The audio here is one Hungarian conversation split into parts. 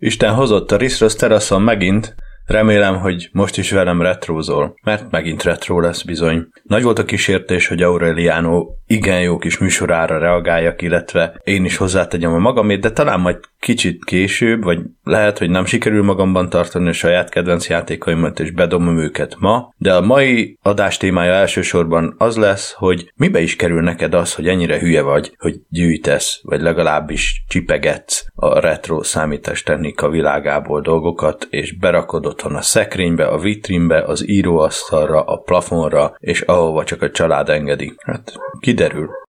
Isten hozott a Riszrosz teraszon megint, Remélem, hogy most is velem retrózol, mert megint retró lesz bizony. Nagy volt a kísértés, hogy Aureliano igen jó kis műsorára reagáljak, illetve én is hozzátegyem a magamét, de talán majd kicsit később, vagy lehet, hogy nem sikerül magamban tartani a saját kedvenc játékaimat, és bedobom őket ma, de a mai adás témája elsősorban az lesz, hogy mibe is kerül neked az, hogy ennyire hülye vagy, hogy gyűjtesz, vagy legalábbis csipegetsz a retro számítástechnika világából dolgokat, és berakod otthon a szekrénybe, a vitrínbe, az íróasztalra, a plafonra, és ahova csak a család engedi. Hát kiderül.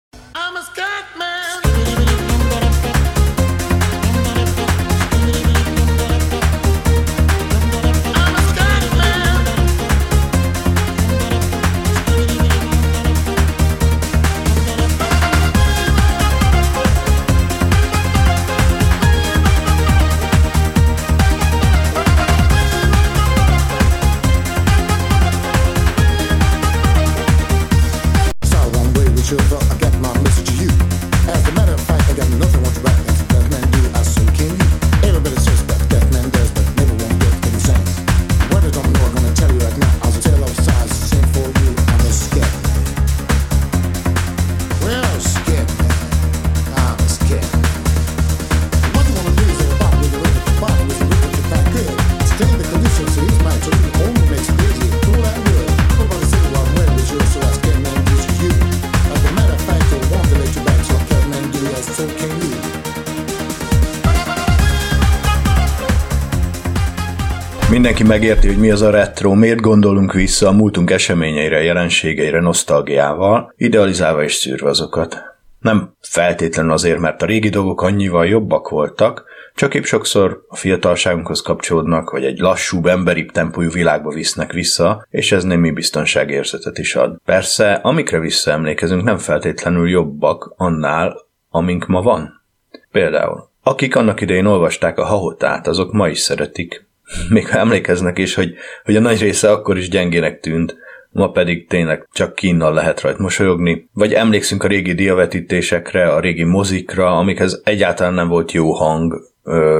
Mindenki megérti, hogy mi az a retro, miért gondolunk vissza a múltunk eseményeire, jelenségeire nosztalgiával, idealizálva és szűrve azokat. Nem feltétlenül azért, mert a régi dolgok annyival jobbak voltak, csak épp sokszor a fiatalságunkhoz kapcsolódnak, vagy egy lassúbb, emberibb tempójú világba visznek vissza, és ez némi biztonságérzetet is ad. Persze, amikre visszaemlékezünk, nem feltétlenül jobbak annál, amink ma van. Például, akik annak idején olvasták a hahotát, azok ma is szeretik, még ha emlékeznek is, hogy, hogy a nagy része akkor is gyengének tűnt, ma pedig tényleg csak kínnal lehet rajt mosolyogni, vagy emlékszünk a régi diavetítésekre, a régi mozikra, amikhez egyáltalán nem volt jó hang,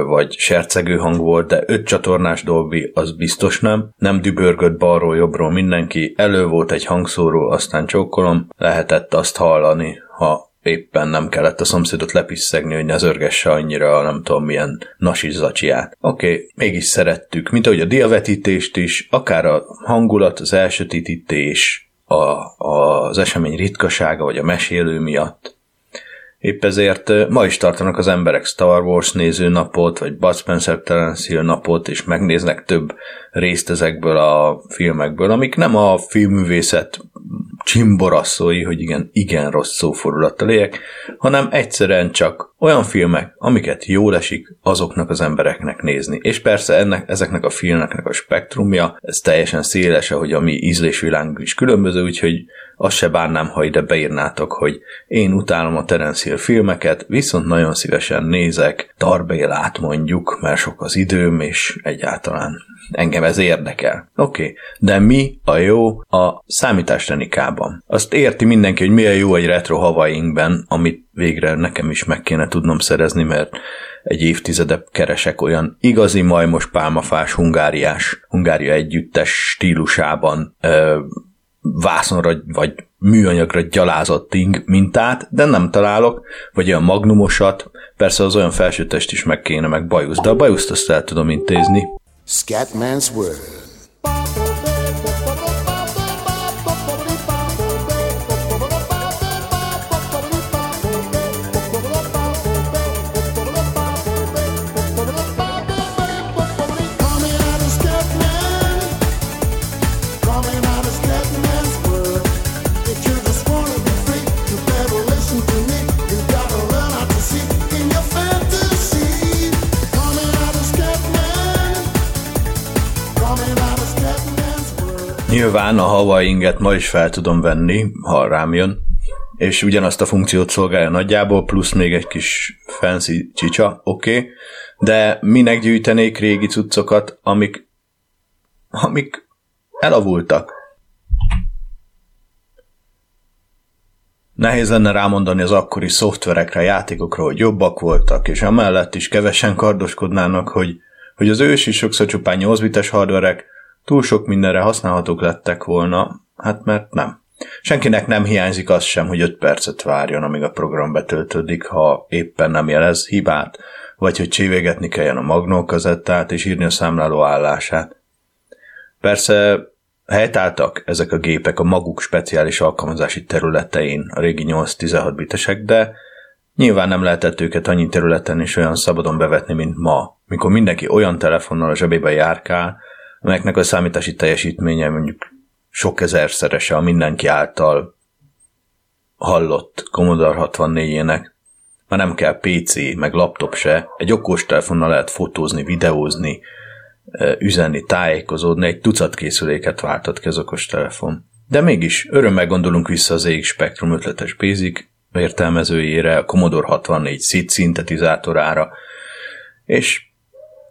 vagy sercegő hang volt, de öt csatornás Dolby az biztos nem. Nem dübörgött balról jobbról mindenki, elő volt egy hangszóró, aztán csókolom, lehetett azt hallani, ha éppen nem kellett a szomszédot lepisszegni, hogy ne zörgesse annyira, nem tudom milyen nasi zacsiát. Oké, okay, mégis szerettük, mint ahogy a diavetítést is, akár a hangulat, az elsötítés, a, a, az esemény ritkasága, vagy a mesélő miatt. Épp ezért ma is tartanak az emberek Star Wars nézőnapot, vagy Bud Spencer Terence Hill napot, és megnéznek több részt ezekből a filmekből, amik nem a filmművészet csimborasszói, hogy igen, igen rossz szófordulattal éljek, hanem egyszerűen csak olyan filmek, amiket jól esik azoknak az embereknek nézni. És persze ennek, ezeknek a filmeknek a spektrumja, ez teljesen széles, ahogy a mi ízlésvilágunk is különböző, úgyhogy azt se bánnám, ha ide beírnátok, hogy én utálom a Terence Hill filmeket, viszont nagyon szívesen nézek Tarbélát mondjuk, mert sok az időm, és egyáltalán engem ez érdekel. Oké, okay. de mi a jó a számítástenikában? Azt érti mindenki, hogy mi a jó egy retro havainkben, amit végre nekem is meg kéne tudnom szerezni, mert egy évtizede keresek olyan igazi majmos pálmafás hungáriás, hungária együttes stílusában ö, vászonra vagy műanyagra gyalázott ting mintát, de nem találok, vagy olyan magnumosat, persze az olyan felsőtest is meg kéne, meg bajusz, de a bajuszt azt el tudom intézni. Scatman's World Nyilván a Hawaii inget ma is fel tudom venni, ha rám jön, és ugyanazt a funkciót szolgálja nagyjából, plusz még egy kis fancy csicsa, oké, okay. de minek gyűjtenék régi cuccokat, amik, amik elavultak. Nehéz lenne rámondani az akkori szoftverekre, játékokra, hogy jobbak voltak, és amellett is kevesen kardoskodnának, hogy, hogy az ősi sokszor csupán 8 bites hardverek túl sok mindenre használhatók lettek volna, hát mert nem. Senkinek nem hiányzik az sem, hogy 5 percet várjon, amíg a program betöltődik, ha éppen nem jelez hibát, vagy hogy csévégetni kelljen a magnókazettát és írni a számláló állását. Persze helytáltak ezek a gépek a maguk speciális alkalmazási területein, a régi 8-16 bitesek, de nyilván nem lehetett őket annyi területen is olyan szabadon bevetni, mint ma, mikor mindenki olyan telefonnal a zsebébe járkál, amelyeknek a számítási teljesítménye mondjuk sok ezerszerese a mindenki által hallott Commodore 64-ének. Már nem kell PC, meg laptop se, egy okostelefonnal lehet fotózni, videózni, üzenni, tájékozódni, egy tucat készüléket váltott ki az okostelefon. De mégis örömmel gondolunk vissza az EX Spectrum ötletes Basic értelmezőjére, a Commodore 64 SID szintetizátorára, és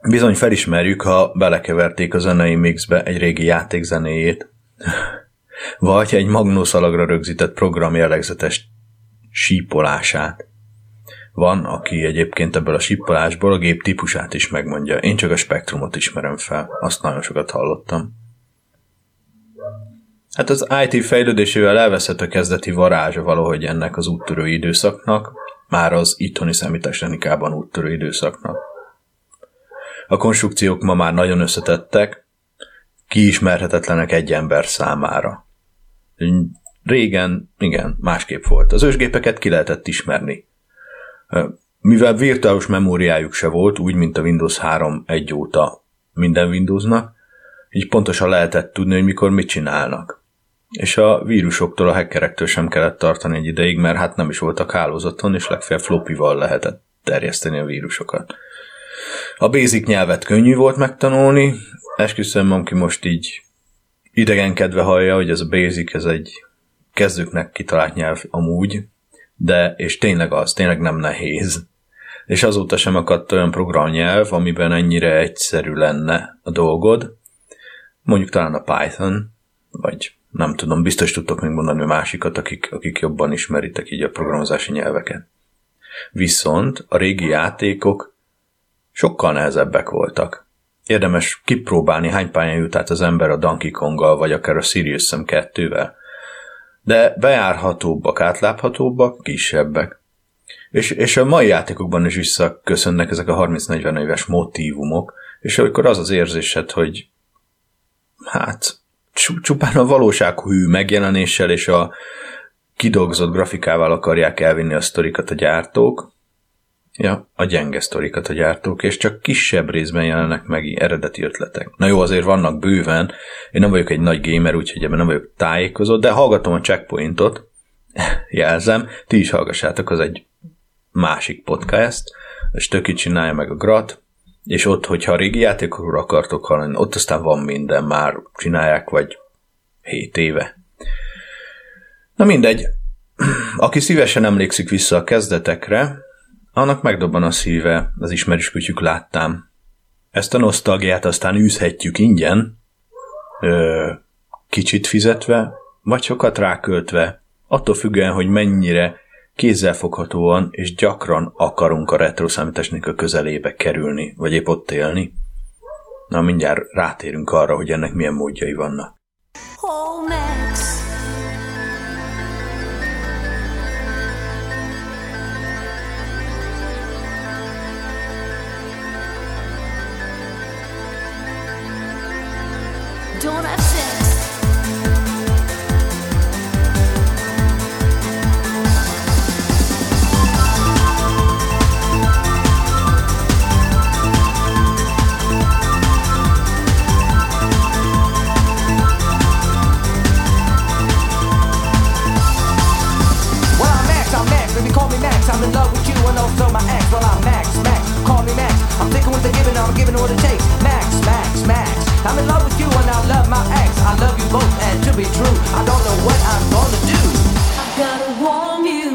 bizony felismerjük, ha belekeverték a zenei mixbe egy régi játék zenéjét, vagy egy magnószalagra rögzített program jellegzetes sípolását. Van, aki egyébként ebből a sippolásból a gép típusát is megmondja. Én csak a spektrumot ismerem fel. Azt nagyon sokat hallottam. Hát az IT fejlődésével elveszett a kezdeti varázsa valahogy ennek az úttörő időszaknak, már az itthoni számítástechnikában úttörő időszaknak. A konstrukciók ma már nagyon összetettek, kiismerhetetlenek egy ember számára. Régen, igen, másképp volt. Az ősgépeket ki lehetett ismerni. Mivel virtuális memóriájuk se volt, úgy, mint a Windows 3 egy óta minden Windowsnak, így pontosan lehetett tudni, hogy mikor mit csinálnak. És a vírusoktól, a hackerektől sem kellett tartani egy ideig, mert hát nem is voltak hálózaton, és legfeljebb floppyval lehetett terjeszteni a vírusokat. A basic nyelvet könnyű volt megtanulni, esküszöm, aki most így idegenkedve hallja, hogy ez a basic, ez egy kezdőknek kitalált nyelv amúgy, de, és tényleg az, tényleg nem nehéz. És azóta sem akadt olyan programnyelv, amiben ennyire egyszerű lenne a dolgod. Mondjuk talán a Python, vagy nem tudom, biztos tudtok még mondani a másikat, akik, akik jobban ismeritek így a programozási nyelveket. Viszont a régi játékok sokkal nehezebbek voltak. Érdemes kipróbálni, hány pályán jut át az ember a Donkey Konggal, vagy akár a Sirius Sam 2-vel de bejárhatóbbak, átláthatóbbak, kisebbek. És, és a mai játékokban is visszaköszönnek ezek a 30-40 éves motívumok, és amikor az az érzésed, hogy hát csupán a valósághű megjelenéssel és a kidolgozott grafikával akarják elvinni a sztorikat a gyártók, Ja, a gyenge sztorikat a gyártók, és csak kisebb részben jelennek meg eredeti ötletek. Na jó, azért vannak bőven, én nem vagyok egy nagy gamer, úgyhogy ebben nem vagyok tájékozott, de hallgatom a checkpointot, jelzem, ti is hallgassátok, az egy másik podcast, és töki csinálja meg a Grat, és ott, hogyha a régi játékokról akartok hallani, ott aztán van minden, már csinálják, vagy 7 éve. Na mindegy, aki szívesen emlékszik vissza a kezdetekre, annak megdobban a szíve, az ismerős kütyük láttám. Ezt a nosztalgiát aztán űzhetjük ingyen, ö, kicsit fizetve, vagy sokat ráköltve, attól függően, hogy mennyire kézzelfoghatóan és gyakran akarunk a retro a közelébe kerülni, vagy épp ott élni. Na, mindjárt rátérünk arra, hogy ennek milyen módjai vannak. Oh, Max. Call me Max, I'm in love with you and also my ex. Well, I'm Max, Max, call me Max. I'm thinking what they're giving, I'm giving what it takes. Max, Max, Max. I'm in love with you and I love my ex. I love you both, and to be true, I don't know what I'm gonna do. I gotta warn you,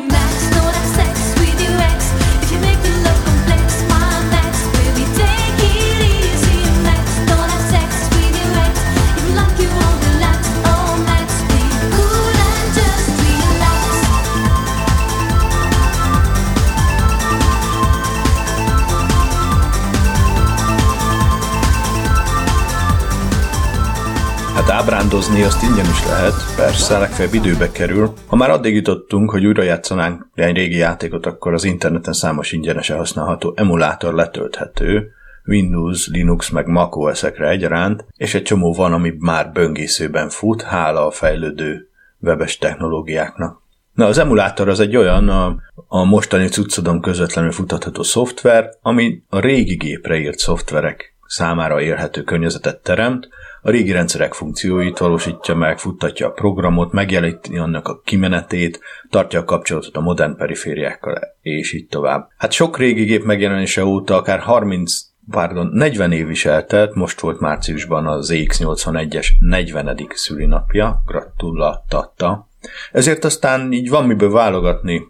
Hát ábrándozni azt ingyen is lehet, persze, legfeljebb időbe kerül. Ha már addig jutottunk, hogy újra játszanánk egy régi játékot, akkor az interneten számos ingyenesen használható emulátor letölthető, Windows, Linux meg Mac OS-ekre egyaránt, és egy csomó van, ami már böngészőben fut, hála a fejlődő webes technológiáknak. Na, az emulátor az egy olyan a, a mostani cuccodon közvetlenül futatható szoftver, ami a régi gépre írt szoftverek számára érhető környezetet teremt, a régi rendszerek funkcióit valósítja meg, futtatja a programot, megjeleníti annak a kimenetét, tartja a kapcsolatot a modern perifériákkal, és így tovább. Hát sok régi gép megjelenése óta akár 30 pardon, 40 év is eltelt, most volt márciusban az ZX81-es 40. szülinapja, gratuláltatta. Ezért aztán így van miből válogatni.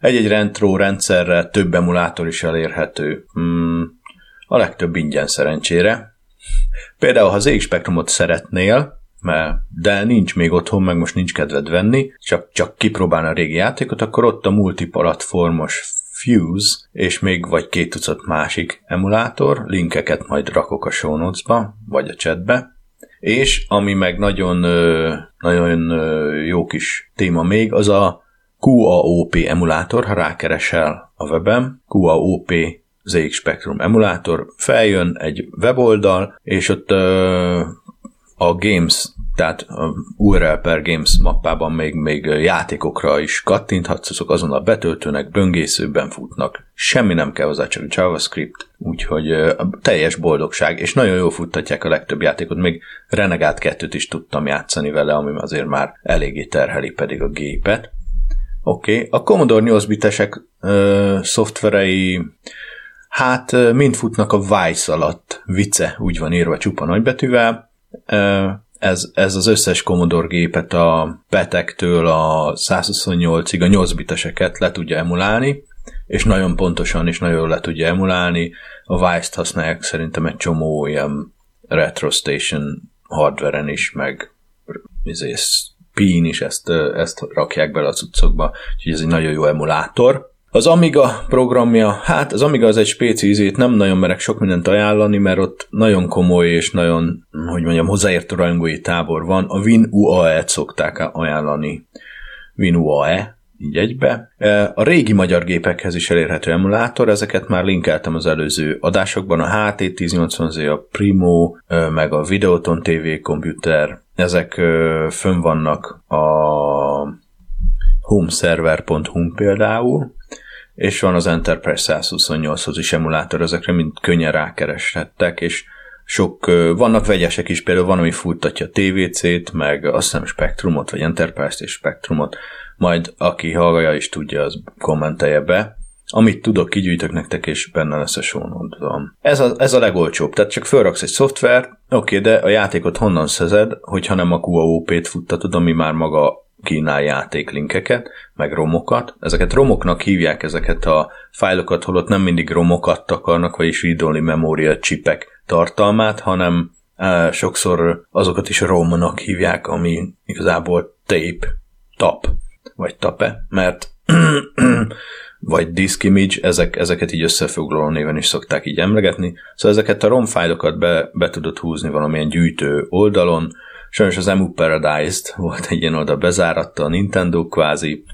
Egy-egy retro rendszerre több emulátor is elérhető. Hmm, a legtöbb ingyen szerencsére. Például, ha ZX Spectrumot szeretnél, de nincs még otthon, meg most nincs kedved venni, csak, csak kipróbálni a régi játékot, akkor ott a multiplatformos Fuse, és még vagy két tucat másik emulátor, linkeket majd rakok a show notes-ba, vagy a chatbe, és ami meg nagyon, nagyon jó kis téma még, az a QAOP emulátor, ha rákeresel a webem, QAOP ZX Spectrum emulátor, feljön egy weboldal, és ott a Games tehát a URL per Games mappában még, még játékokra is kattinthatsz, azok azonnal betöltőnek, böngészőben futnak, semmi nem kell hozzá, csak JavaScript, úgyhogy teljes boldogság, és nagyon jól futtatják a legtöbb játékot, még Renegade 2-t is tudtam játszani vele, ami azért már eléggé terheli pedig a gépet. Oké, okay. a Commodore 8 bitesek ö, szoftverei hát mind futnak a Vice alatt, vice úgy van írva csupa nagybetűvel, ez, ez az összes Commodore gépet a petektől a 128-ig a 8 biteseket le tudja emulálni, és nagyon pontosan és nagyon le tudja emulálni. A Vice-t használják szerintem egy csomó ilyen Retro Station hardveren is, meg izé, Spin is ezt, ezt rakják bele a cuccokba, úgyhogy ez egy nagyon jó emulátor. Az Amiga programja, hát az Amiga az egy spéci ízét, nem nagyon merek sok mindent ajánlani, mert ott nagyon komoly és nagyon, hogy mondjam, hozzáértő rajongói tábor van. A WinUAE-t szokták ajánlani. WinUAE, így egybe. E, a régi magyar gépekhez is elérhető emulátor, ezeket már linkeltem az előző adásokban, a HT1080Z, a Primo, e, meg a Videoton TV komputer, ezek e, fönn vannak a homeserver.hu például, és van az Enterprise 128-hoz is emulátor, ezekre mind könnyen rákereshettek, és sok, vannak vegyesek is, például van, ami futtatja a TVC-t, meg azt hiszem Spectrumot, vagy Enterprise-t és Spectrumot, majd aki hallgaja is tudja, az kommentelje be. Amit tudok, kigyűjtök nektek, és benne lesz a sónodban. Ez a, ez a legolcsóbb, tehát csak felraksz egy szoftver, oké, de a játékot honnan szezed, hogyha nem a QAOP-t futtatod, ami már maga kínál játéklinkeket, meg romokat. Ezeket romoknak hívják ezeket a fájlokat, holott nem mindig romokat akarnak, vagyis read-only memoria chipek tartalmát, hanem e, sokszor azokat is romnak hívják, ami igazából tape, tap, vagy tape, mert vagy disk image, ezek, ezeket így összefoglaló néven is szokták így emlegetni. Szóval ezeket a ROM fájlokat be, be tudod húzni valamilyen gyűjtő oldalon, Sajnos az Emu Paradise-t volt egy ilyen oda bezáratta a Nintendo kvázi,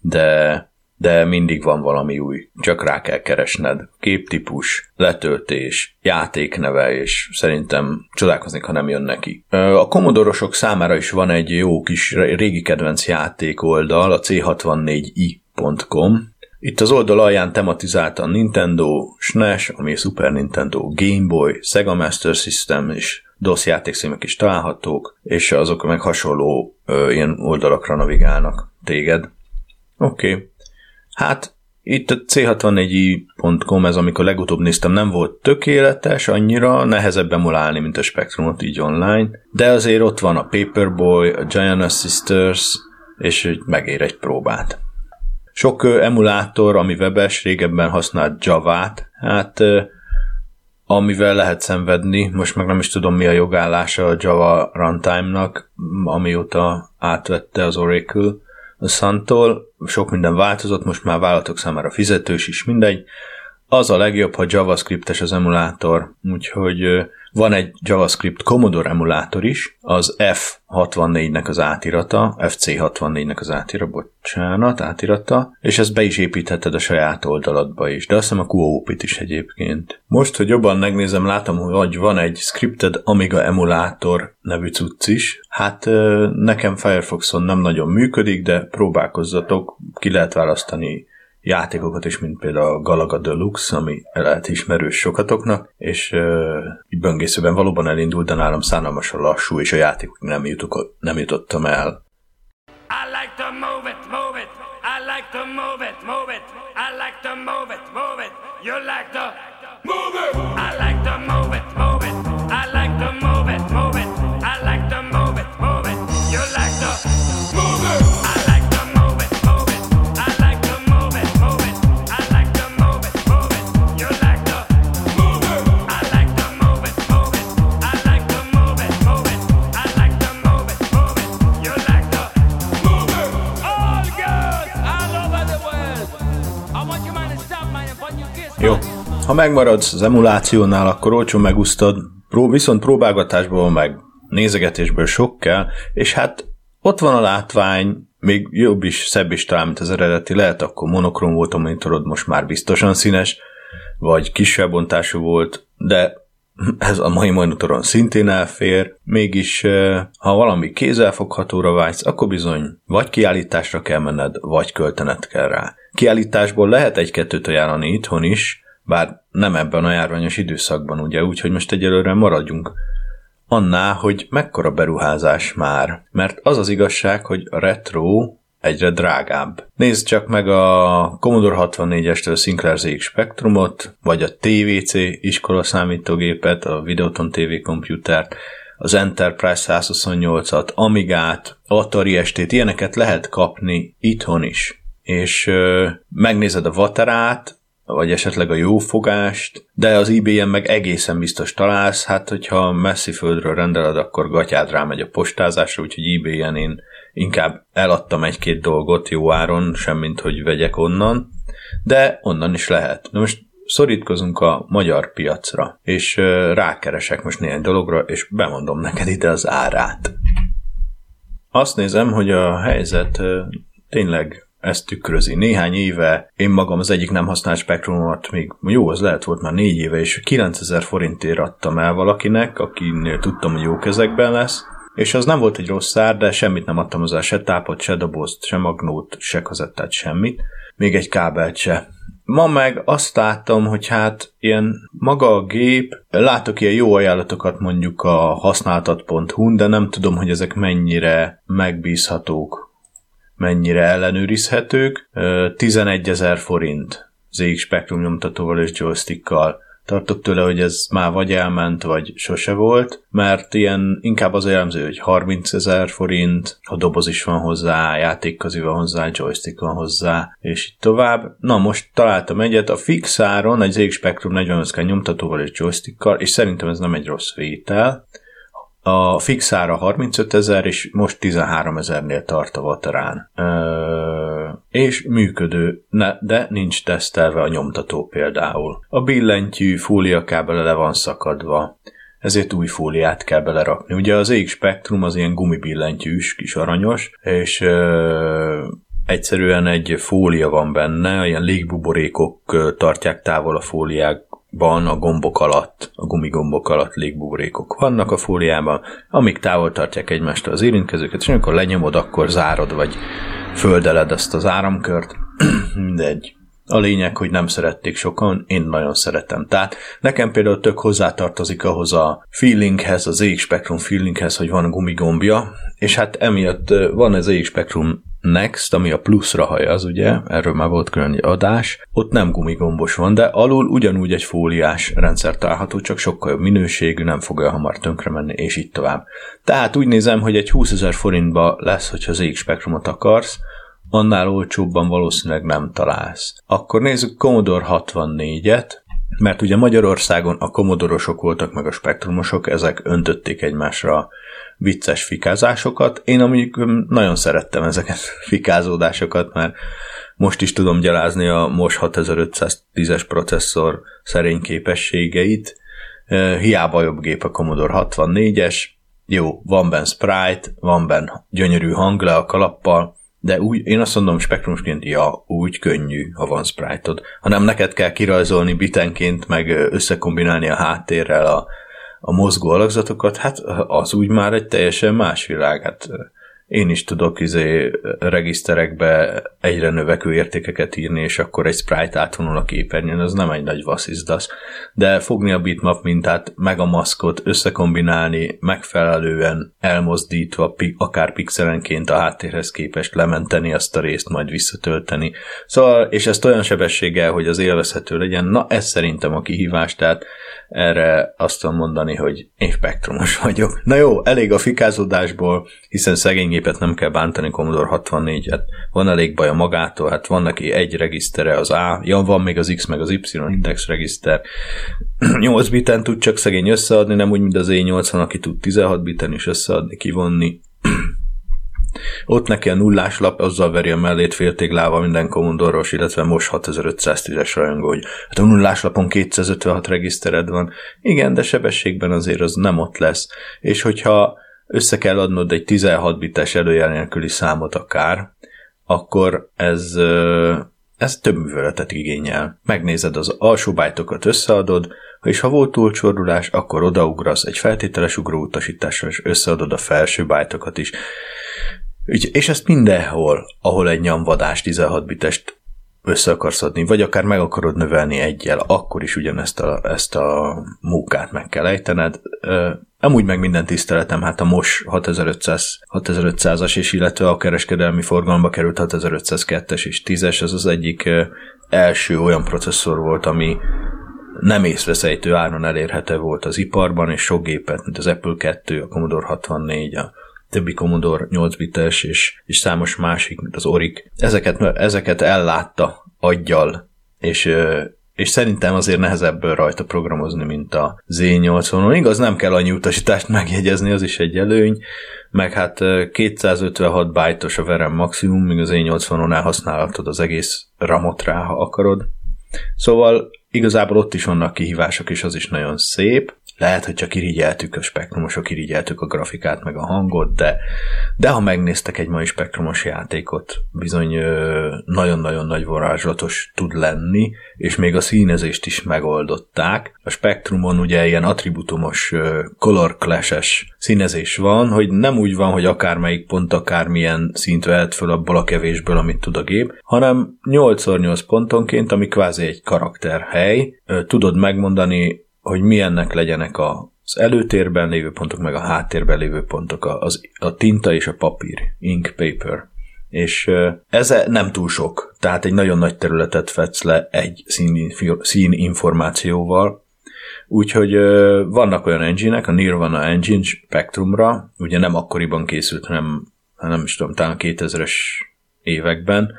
de, de mindig van valami új, csak rá kell keresned. Képtípus, letöltés, játékneve, és szerintem csodálkozni, ha nem jön neki. A komodorosok számára is van egy jó kis régi kedvenc játék oldal, a c64i.com, itt az oldal alján tematizálta a Nintendo, SNES, ami Super Nintendo, Game Boy, Sega Master System és DOS játékszímek is találhatók, és azok meg hasonló ö, ilyen oldalakra navigálnak téged. Oké. Okay. Hát itt a c64i.com, ez amikor legutóbb néztem, nem volt tökéletes, annyira nehezebb emulálni, mint a Spectrumot így online, de azért ott van a Paperboy, a Giant Sisters, és megér egy próbát. Sok emulátor, ami webes, régebben használt Java-t, hát amivel lehet szenvedni, most meg nem is tudom mi a jogállása a Java runtime-nak, amióta átvette az Oracle a Sun-tól, sok minden változott, most már vállalatok számára fizetős is, mindegy. Az a legjobb, ha JavaScriptes az emulátor, úgyhogy van egy JavaScript Commodore emulátor is, az F64-nek az átirata, FC64-nek az átira, bocsánat, átirata, és ezt be is építheted a saját oldaladba is, de azt hiszem a QOP-it is egyébként. Most, hogy jobban megnézem, látom, hogy van egy Scripted Amiga emulátor nevű cucc is. Hát nekem Firefoxon nem nagyon működik, de próbálkozzatok, ki lehet választani játékokat is, mint például a Galaga Deluxe, ami lehet ismerős sokatoknak, és uh, böngészőben valóban elindult, de nálam szánalmasan lassú, és a játékok nem, jutok, nem jutottam el. I like to move it, move it. I like to move it, move it. I like to move it, move it. You like Ha megmaradsz az emulációnál, akkor olcsó megúsztad, pró- viszont próbálgatásból meg. Nézegetésből sok kell, és hát ott van a látvány, még jobb is, szebb is talán, mint az eredeti, lehet akkor monokrom volt a monitorod, most már biztosan színes, vagy kisebb bontású volt, de ez a mai monitoron szintén elfér, mégis ha valami kézzelfoghatóra vágysz, akkor bizony vagy kiállításra kell menned, vagy költened kell rá. Kiállításból lehet egy-kettőt ajánlani itthon is, bár nem ebben a járványos időszakban, ugye, úgyhogy most egyelőre maradjunk annál, hogy mekkora beruházás már. Mert az az igazság, hogy a retro egyre drágább. Nézd csak meg a Commodore 64-estől Sinclair ZX Spectrumot, vagy a TVC iskola számítógépet, a Videoton TV komputert, az Enterprise 128-at, Amigát, Atari ST-t, ilyeneket lehet kapni itthon is. És ö, megnézed a Vaterát, vagy esetleg a jófogást, de az ebay meg egészen biztos találsz, hát hogyha messzi földről rendeled, akkor gatyád rámegy a postázásra, úgyhogy ebay-en én inkább eladtam egy-két dolgot jó áron, semmint hogy vegyek onnan, de onnan is lehet. Na most szorítkozunk a magyar piacra, és rákeresek most néhány dologra, és bemondom neked ide az árát. Azt nézem, hogy a helyzet tényleg ezt tükrözi. Néhány éve én magam az egyik nem használt spektrumomat, még jó, az lehet volt már négy éve, és 9000 forintért adtam el valakinek, akinél tudtam, hogy jó kezekben lesz, és az nem volt egy rossz ár, de semmit nem adtam hozzá, se tápot, se dobozt, se magnót, se kazettát, semmit, még egy kábelt se. Ma meg azt láttam, hogy hát ilyen maga a gép, látok ilyen jó ajánlatokat mondjuk a használtat.hu, de nem tudom, hogy ezek mennyire megbízhatók, mennyire ellenőrizhetők. 11 ezer forint ZX Spectrum nyomtatóval és joystickkal tartok tőle, hogy ez már vagy elment, vagy sose volt, mert ilyen inkább az jellemző, hogy 30 ezer forint, ha doboz is van hozzá, játékkazi van hozzá, joystick van hozzá, és így tovább. Na, most találtam egyet, a fix áron egy ZX Spectrum 45 nyomtatóval és joystickkal, és szerintem ez nem egy rossz vétel. A fix ára 35 ezer, és most 13 ezernél tart a Vaterán. Ö, és működő, ne, de nincs tesztelve a nyomtató például. A billentyű fóliakábele le van szakadva, ezért új fóliát kell belerakni. Ugye az EX Spectrum az ilyen gumibillentyűs, kis aranyos, és ö, egyszerűen egy fólia van benne, ilyen légbuborékok tartják távol a fóliák ban a gombok alatt, a gumigombok alatt légbuborékok vannak a fóliában, amik távol tartják egymástól az érintkezőket, és amikor lenyomod, akkor zárod, vagy földeled ezt az áramkört. Mindegy. A lényeg, hogy nem szerették sokan, én nagyon szeretem. Tehát nekem például tök hozzátartozik ahhoz a feelinghez, az EX Spectrum feelinghez, hogy van gumigombja, és hát emiatt van az EX Spectrum Next, ami a pluszra hajaz, ugye, erről már volt külön adás, ott nem gumigombos van, de alul ugyanúgy egy fóliás rendszer található, csak sokkal jobb minőségű, nem fog olyan hamar tönkre menni, és így tovább. Tehát úgy nézem, hogy egy 20 ezer forintba lesz, hogyha az EX Spectrumot akarsz, annál olcsóbban valószínűleg nem találsz. Akkor nézzük Commodore 64-et, mert ugye Magyarországon a komodorosok voltak meg a spektrumosok, ezek öntötték egymásra vicces fikázásokat. Én amúgy nagyon szerettem ezeket fikázódásokat, mert most is tudom gyalázni a MOS 6510-es processzor szerény képességeit. Hiába jobb gép a Commodore 64-es, jó, van benne sprite, van benne gyönyörű hang le a kalappal, de úgy, én azt mondom spektrumsként, ja, úgy könnyű, ha van sprite-od. Hanem neked kell kirajzolni bitenként, meg összekombinálni a háttérrel a, a mozgó alakzatokat, hát az úgy már egy teljesen más világ. Hát én is tudok izé regiszterekbe egyre növekvő értékeket írni, és akkor egy sprite átvonul a képernyőn, az nem egy nagy vasszizdasz. De fogni a bitmap mintát, meg a maszkot, összekombinálni, megfelelően elmozdítva, akár pixelenként a háttérhez képest lementeni azt a részt, majd visszatölteni. Szóval, és ezt olyan sebességgel, hogy az élvezhető legyen, na ez szerintem a kihívás, tehát erre azt tudom mondani, hogy én spektrumos vagyok. Na jó, elég a fikázódásból, hiszen szegény gépet nem kell bántani Commodore 64-et. Van elég a magától, hát van neki egy regisztere az A, ja, van még az X meg az Y index regiszter. 8 biten tud csak szegény összeadni, nem úgy, mint az E80, aki tud 16 biten is összeadni, kivonni. Ott neki a nullás lap, azzal veri a mellét féltéglával minden kommodoros, illetve most 6510-es rajongó, hogy hát a nullás lapon 256 regisztered van. Igen, de sebességben azért az nem ott lesz. És hogyha össze kell adnod egy 16 bites előjel nélküli számot akár, akkor ez, ez több műveletet igényel. Megnézed az alsó bájtokat, összeadod, és ha volt túlcsordulás, akkor odaugrasz egy feltételes ugróutasításra, és összeadod a felső bájtokat is. És ezt mindenhol, ahol egy nyomvadás 16 bitest össze akarsz adni, vagy akár meg akarod növelni egyel, akkor is ugyanezt a, ezt a munkát meg kell ejtened. Amúgy meg minden tiszteletem, hát a MOS 6500, 6500-as és illetve a kereskedelmi forgalomba került 6502-es és 10-es, ez az egyik első olyan processzor volt, ami nem észveszejtő áron elérhető volt az iparban, és sok gépet, mint az Apple 2, a Commodore 64, a többi Commodore 8 bites és, és számos másik, mint az Oric, ezeket, ezeket ellátta aggyal, és és szerintem azért nehezebb rajta programozni, mint a Z80-on. Igaz, nem kell annyi utasítást megjegyezni, az is egy előny, meg hát 256 bájtos a verem maximum, míg az Z80-on elhasználhatod az egész ramot rá, ha akarod. Szóval igazából ott is vannak kihívások, és az is nagyon szép. Lehet, hogy csak irigyeltük a spektrumosok, irigyeltük a grafikát, meg a hangot, de, de ha megnéztek egy mai spektrumos játékot, bizony nagyon-nagyon nagy varázslatos tud lenni, és még a színezést is megoldották. A spektrumon ugye ilyen attributumos color clash színezés van, hogy nem úgy van, hogy akármelyik pont akármilyen szint vehet föl abból a kevésből, amit tud a gép, hanem 8x8 pontonként, ami kvázi egy karakterhely, tudod megmondani hogy milyennek legyenek az előtérben lévő pontok, meg a háttérben lévő pontok, az, a tinta és a papír, ink, paper. És ez nem túl sok, tehát egy nagyon nagy területet fedsz le egy szín, szín információval, Úgyhogy vannak olyan engine a Nirvana Engine Spectrumra, ugye nem akkoriban készült, hanem nem is tudom, talán 2000-es években.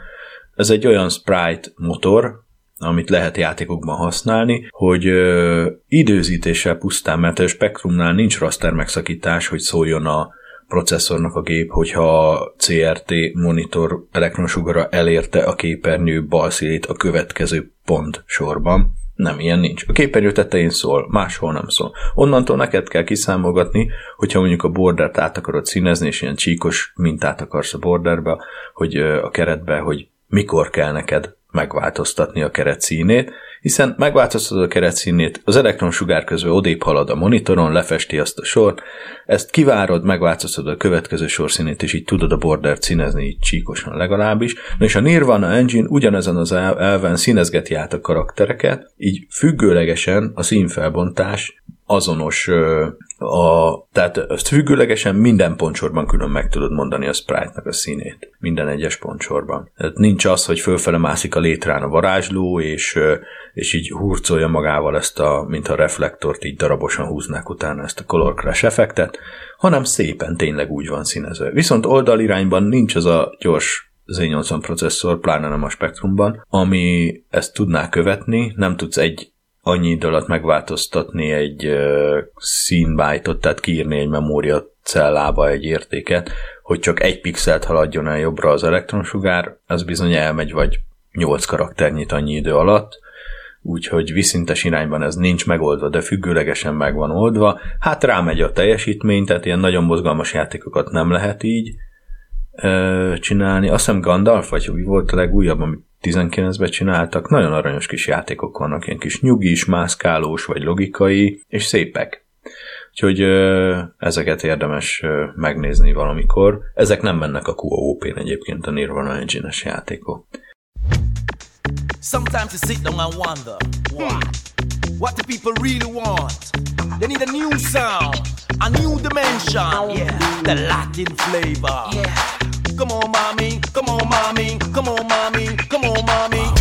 Ez egy olyan sprite motor, amit lehet játékokban használni, hogy ö, időzítéssel pusztán, mert a spektrumnál nincs raster megszakítás, hogy szóljon a processzornak a gép, hogyha a CRT monitor elektronsugara elérte a képernyő bal a következő pont sorban. Nem, ilyen nincs. A képernyő tetején szól, máshol nem szól. Onnantól neked kell kiszámolgatni, hogyha mondjuk a bordert át akarod színezni, és ilyen csíkos mintát akarsz a borderbe, hogy a keretbe, hogy mikor kell neked megváltoztatni a keret színét, hiszen megváltoztatod a keret színét, az elektronsugár közben odébb halad a monitoron, lefesti azt a sort, ezt kivárod, megváltoztatod a következő sorszínét, és így tudod a border színezni, így csíkosan legalábbis. Na és a Nirvana Engine ugyanezen az elven színezgeti át a karaktereket, így függőlegesen a színfelbontás azonos, a, tehát függőlegesen minden pontsorban külön meg tudod mondani a sprite-nak a színét. Minden egyes pontsorban. Tehát nincs az, hogy fölfele mászik a létrán a varázsló, és, és így hurcolja magával ezt a, mint a reflektort, így darabosan húznák utána ezt a color crash effektet, hanem szépen tényleg úgy van színezve. Viszont oldalirányban nincs az a gyors Z80 processzor, pláne nem a spektrumban, ami ezt tudná követni, nem tudsz egy annyi idő alatt megváltoztatni egy uh, színbájtot, tehát kiírni egy memória cellába egy értéket, hogy csak egy pixelt haladjon el jobbra az elektronsugár, az bizony elmegy vagy 8 karakternyit annyi idő alatt, úgyhogy viszintes irányban ez nincs megoldva, de függőlegesen meg van oldva. Hát rámegy a teljesítmény, tehát ilyen nagyon mozgalmas játékokat nem lehet így csinálni. Azt hiszem Gandalf, vagy mi volt a legújabb, amit 19-ben csináltak, nagyon aranyos kis játékok vannak, ilyen kis nyugis, mászkálós, vagy logikai, és szépek. Úgyhogy ö, ezeket érdemes ö, megnézni valamikor. Ezek nem mennek a QOP-n egyébként a Nirvana Engine-es játékok. Sometimes you sit down and wonder why. What the people really want? They need a new sound, a new dimension. Yeah, the Latin flavor. Yeah. Come on, mommy. Come on, mommy. Come on, mommy. Come on, mommy.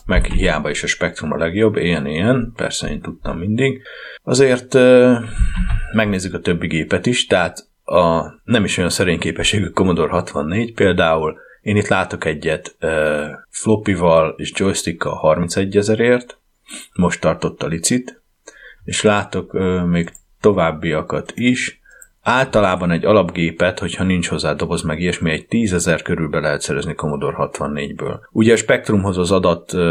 meg hiába is a spektrum a legjobb, ilyen-ilyen, persze én tudtam mindig. Azért megnézzük a többi gépet is, tehát a nem is olyan szerény képességű Commodore 64 például, én itt látok egyet uh, floppyval és joystickkal 31 ezerért, most tartott a licit, és látok még továbbiakat is, Általában egy alapgépet, hogyha nincs hozzá doboz meg ilyesmi, egy tízezer körül be lehet szerezni Commodore 64-ből. Ugye a Spectrumhoz az adat uh,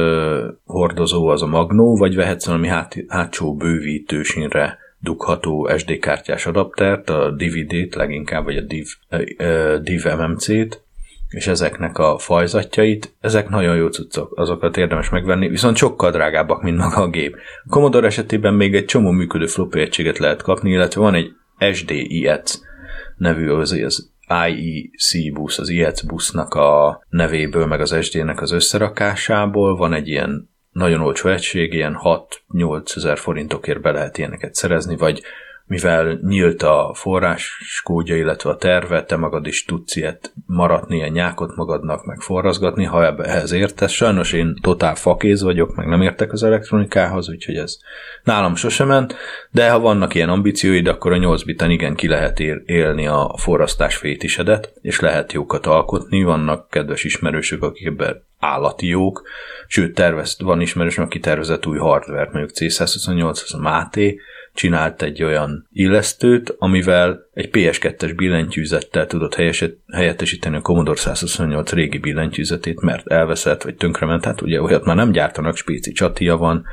hordozó az a Magnó, vagy vehetsz valami hát, hátsó bővítősínre dugható SD kártyás adaptert, a DVD-t leginkább, vagy a DIV, uh, DIV MMC-t, és ezeknek a fajzatjait, ezek nagyon jó cuccok, azokat érdemes megvenni, viszont sokkal drágábbak, mint maga a gép. A Commodore esetében még egy csomó működő floppy egységet lehet kapni, illetve van egy SDIEC nevű az, az IEC busz, az IEC busznak a nevéből, meg az SD-nek az összerakásából van egy ilyen nagyon olcsó egység, ilyen 6-8 ezer forintokért be lehet ilyeneket szerezni, vagy mivel nyílt a forráskódja, illetve a terve, te magad is tudsz ilyet maradni, ilyen nyákot magadnak, meg forrazgatni, ha ehhez értesz. Sajnos én totál fakéz vagyok, meg nem értek az elektronikához, úgyhogy ez nálam sosem ment, de ha vannak ilyen ambícióid, akkor a 8 biten igen ki lehet élni a forrasztás fétisedet, és lehet jókat alkotni, vannak kedves ismerősök, akik ebben állati jók, sőt, tervez, van ismerősöm, aki tervezett új hardware mondjuk C128, az a Máté, csinált egy olyan illesztőt, amivel egy PS2-es billentyűzettel tudott helyeset, helyettesíteni a Commodore 128 régi billentyűzetét, mert elveszett vagy tönkrement, hát ugye olyat már nem gyártanak, spéci csatia van,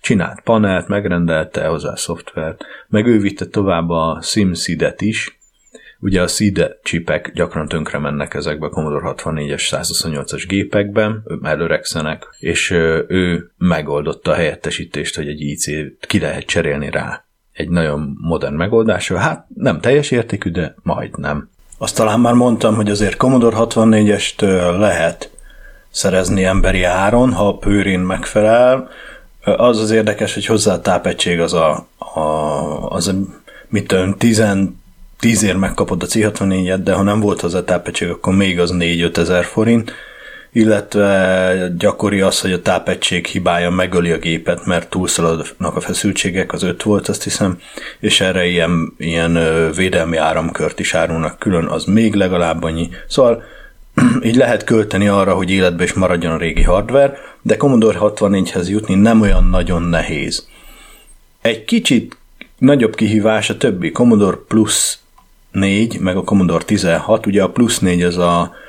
csinált panelt, megrendelte hozzá a szoftvert, meg ő vitte tovább a SimSeed-et is, Ugye a SID csipek gyakran tönkre mennek ezekbe a Commodore 64-es 128-as gépekben, előregszenek, és ő megoldotta a helyettesítést, hogy egy IC-t ki lehet cserélni rá egy nagyon modern megoldása. Hát nem teljes értékű, de majdnem. Azt talán már mondtam, hogy azért Commodore 64-est lehet szerezni emberi áron, ha pőrén megfelel. Az az érdekes, hogy hozzá a tápegység az a, a, az a mit tudom, 10, 10 ér megkapod a C64-et, de ha nem volt hozzá tápegység, akkor még az 4-5 ezer forint illetve gyakori az, hogy a tápegység hibája megöli a gépet, mert túlszaladnak a feszültségek, az 5 volt, azt hiszem, és erre ilyen, ilyen védelmi áramkört is árulnak külön, az még legalább annyi. Szóval így lehet költeni arra, hogy életbe is maradjon a régi hardware, de Commodore 64-hez jutni nem olyan nagyon nehéz. Egy kicsit nagyobb kihívás a többi Commodore Plus 4, meg a Commodore 16, ugye a Plus 4 az a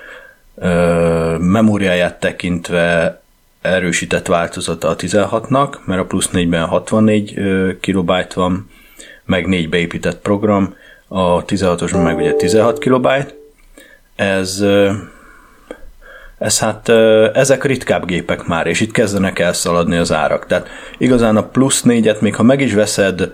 memóriáját tekintve erősített változata a 16-nak, mert a plusz 4-ben 64 kilobájt van, meg 4 beépített program, a 16-oson meg ugye 16 kilobájt. Ez, ez hát, ezek ritkább gépek már, és itt kezdenek elszaladni az árak. Tehát igazán a plusz 4-et, még ha meg is veszed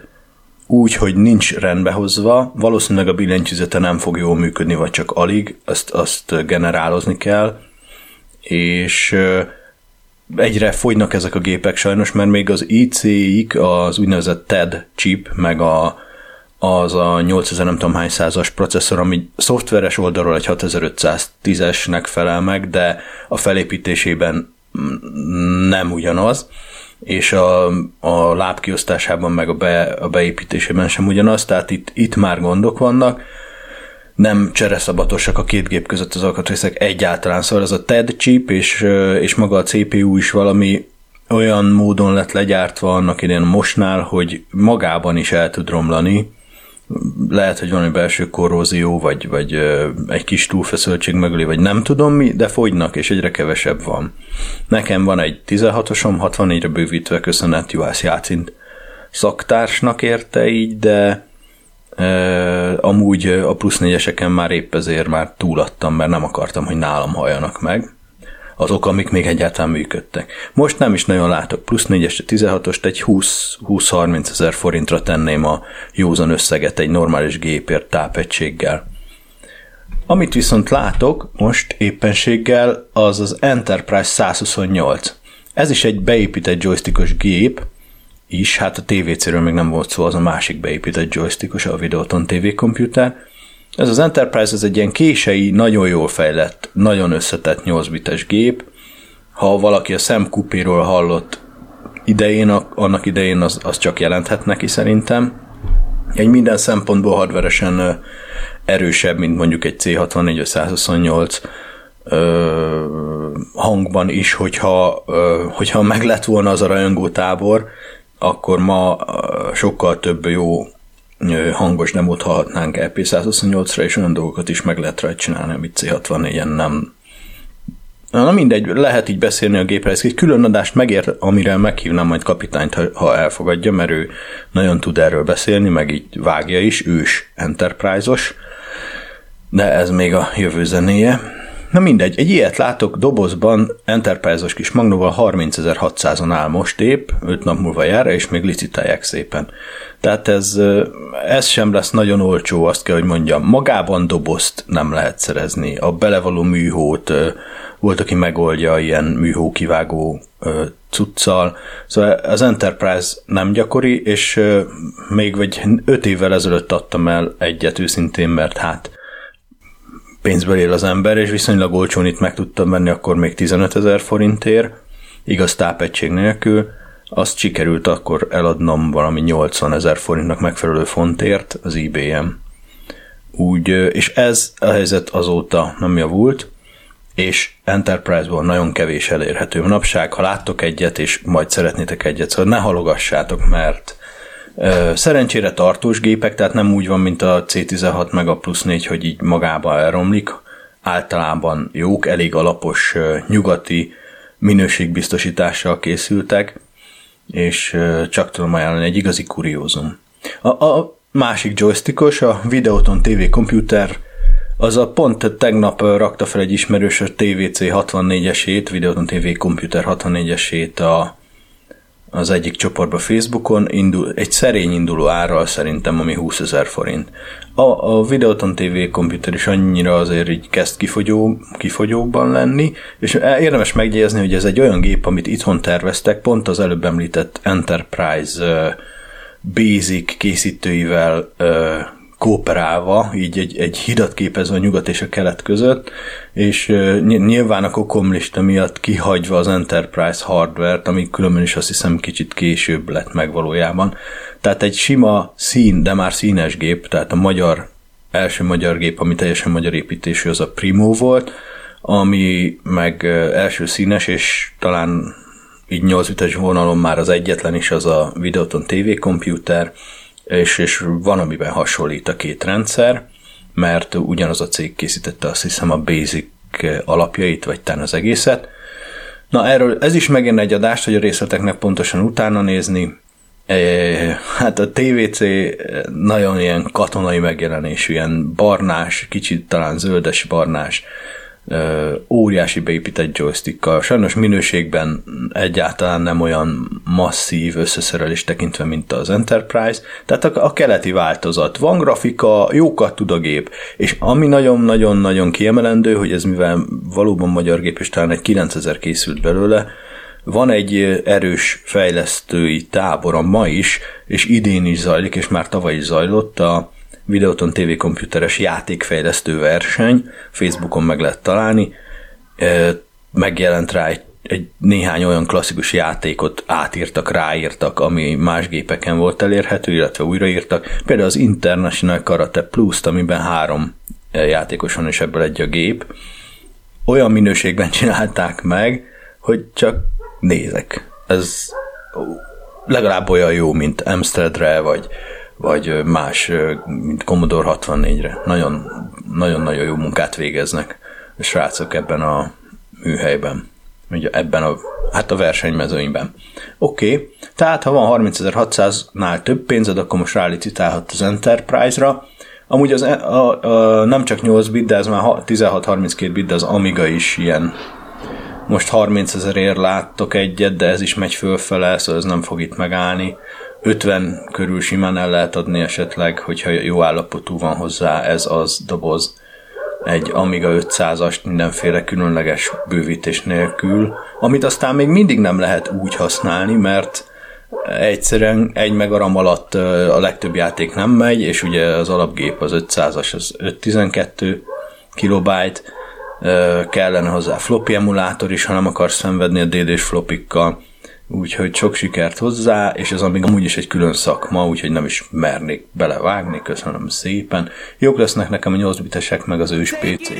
úgy, hogy nincs rendbehozva, valószínűleg a billentyűzete nem fog jól működni, vagy csak alig, azt, azt generálozni kell, és egyre fogynak ezek a gépek sajnos, mert még az IC-ik, az úgynevezett TED chip, meg a, az a 8000 nem tudom hány százas processzor, ami szoftveres oldalról egy 6510-esnek felel meg, de a felépítésében nem ugyanaz, és a, a lábkiosztásában meg a, be, a beépítésében sem ugyanaz, tehát itt, itt már gondok vannak, nem csereszabatosak a két gép között az alkatrészek egyáltalán, szóval ez a TED chip és, és maga a CPU is valami olyan módon lett legyártva annak idén mostnál, hogy magában is el tud romlani, lehet, hogy valami belső korrózió, vagy, vagy egy kis túlfeszültség mögöli, vagy nem tudom mi, de fogynak, és egyre kevesebb van. Nekem van egy 16-osom, 64-re bővítve, köszönet Juhász Jácint szaktársnak érte így, de e, amúgy a plusz négyeseken már épp ezért már túladtam, mert nem akartam, hogy nálam halljanak meg azok, amik még egyáltalán működtek. Most nem is nagyon látok plusz 4-es, 16-ost, egy 20-30 ezer forintra tenném a józan összeget egy normális gépért tápegységgel. Amit viszont látok most éppenséggel, az az Enterprise 128. Ez is egy beépített joystickos gép, is, hát a TVC-ről még nem volt szó, az a másik beépített joystickos, a Videoton TV komputer, ez az Enterprise ez egy ilyen kései, nagyon jól fejlett, nagyon összetett 8 bites gép. Ha valaki a Sam Cooperról hallott idején, annak idején az, az csak jelenthet neki szerintem. Egy minden szempontból hardveresen erősebb, mint mondjuk egy C64 vagy 128 hangban is, hogyha, hogyha meg lett volna az a rajongó tábor, akkor ma sokkal több jó hangos demót hallhatnánk EP128-ra, és olyan dolgokat is meg lehet rajta csinálni, amit C64-en nem. Na mindegy, lehet így beszélni a gépre, egy külön adást megér, amire meghívnám majd kapitányt, ha elfogadja, mert ő nagyon tud erről beszélni, meg így vágja is, ős Enterprise-os, de ez még a jövő zenéje. Na mindegy, egy ilyet látok dobozban, Enterprise-os kis Magnóval 30.600-on áll most épp, 5 nap múlva jár, és még licitálják szépen. Tehát ez, ez sem lesz nagyon olcsó, azt kell, hogy mondjam. Magában dobozt nem lehet szerezni. A belevaló műhót volt, aki megoldja ilyen műhó kivágó cuccal. Szóval az Enterprise nem gyakori, és még vagy 5 évvel ezelőtt adtam el egyet őszintén, mert hát pénzből él az ember, és viszonylag olcsón itt meg tudtam venni akkor még 15 ezer forintért, igaz tápegység nélkül, azt sikerült akkor eladnom valami 80 ezer forintnak megfelelő fontért az ebay-en. Úgy, és ez a helyzet azóta nem javult, és Enterprise-ból nagyon kevés elérhető manapság. Ha láttok egyet, és majd szeretnétek egyet, szóval ne halogassátok, mert Szerencsére tartós gépek, tehát nem úgy van, mint a C16 meg a plusz 4, hogy így magába elromlik. Általában jók, elég alapos nyugati minőségbiztosítással készültek, és csak tudom ajánlani egy igazi kuriózum. A, a másik joystickos, a Videoton TV Computer, az a pont tegnap rakta fel egy ismerős a TVC 64-esét, Videoton TV Computer 64-esét a az egyik csoportba Facebookon, indul, egy szerény induló árral szerintem, ami 20 ezer forint. A, a Videoton TV komputer is annyira azért így kezd kifogyó, kifogyóban lenni, és érdemes megjegyezni, hogy ez egy olyan gép, amit itthon terveztek, pont az előbb említett Enterprise Basic készítőivel kooperálva, így egy, egy hidat képezve a nyugat és a kelet között, és nyilván a kokomlista miatt kihagyva az Enterprise hardware-t, ami különben is azt hiszem kicsit később lett meg valójában. Tehát egy sima szín, de már színes gép, tehát a magyar, első magyar gép, ami teljesen magyar építésű, az a Primo volt, ami meg első színes, és talán így 8 bites vonalon már az egyetlen is az a Videoton TV komputer, és, és van, amiben hasonlít a két rendszer, mert ugyanaz a cég készítette azt hiszem a Basic alapjait, vagy talán az egészet. Na erről ez is megint egy adást, hogy a részleteknek pontosan utána nézni. E, hát a TVC nagyon ilyen katonai megjelenésű, ilyen barnás, kicsit talán zöldes barnás, óriási beépített joystickkal. Sajnos minőségben egyáltalán nem olyan masszív összeszerelés tekintve, mint az Enterprise, tehát a, a keleti változat. Van grafika, jókat tud a gép, és ami nagyon-nagyon-nagyon kiemelendő, hogy ez mivel valóban magyar gép, és talán egy 9000 készült belőle, van egy erős fejlesztői tábor a ma is, és idén is zajlik, és már tavaly is zajlott a Videoton TV komputeres játékfejlesztő verseny, Facebookon meg lehet találni, megjelent rá egy, egy néhány olyan klasszikus játékot átírtak, ráírtak, ami más gépeken volt elérhető, illetve újraírtak. Például az International Karate Plus-t, amiben három játékos van, és ebből egy a gép. Olyan minőségben csinálták meg, hogy csak nézek. Ez legalább olyan jó, mint Amsterdre, vagy, vagy más, mint Commodore 64-re. Nagyon, nagyon-nagyon jó munkát végeznek a srácok ebben a műhelyben. Ugye ebben a, hát a versenymezőnyben. Oké, okay. tehát ha van 30.600-nál több pénzed, akkor most rálicitálhat az Enterprise-ra. Amúgy az, a, a, nem csak 8 bit, de ez már 16-32 bit, de az Amiga is ilyen most 30 ezerért láttok egyet, de ez is megy fölfele, szóval ez nem fog itt megállni. 50 körül simán el lehet adni esetleg, hogyha jó állapotú van hozzá ez az doboz. Egy Amiga 500-ast mindenféle különleges bővítés nélkül, amit aztán még mindig nem lehet úgy használni, mert egyszerűen egy megaram alatt a legtöbb játék nem megy, és ugye az alapgép az 500-as, az 512 kilobájt, kellene hozzá floppy emulátor is, ha nem akarsz szenvedni a DD-s flopikkal, úgyhogy sok sikert hozzá, és ez amíg amúgy is egy külön szakma, úgyhogy nem is mernék belevágni, köszönöm szépen. Jók lesznek nekem a 8 bitesek, meg az ős pc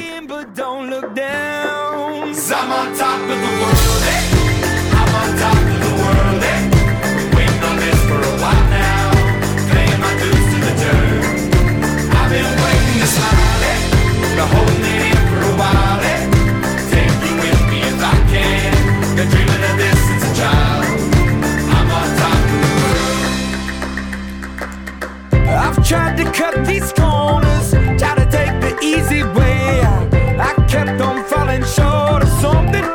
tried to cut these corners, tried to take the easy way. I kept on falling short of something.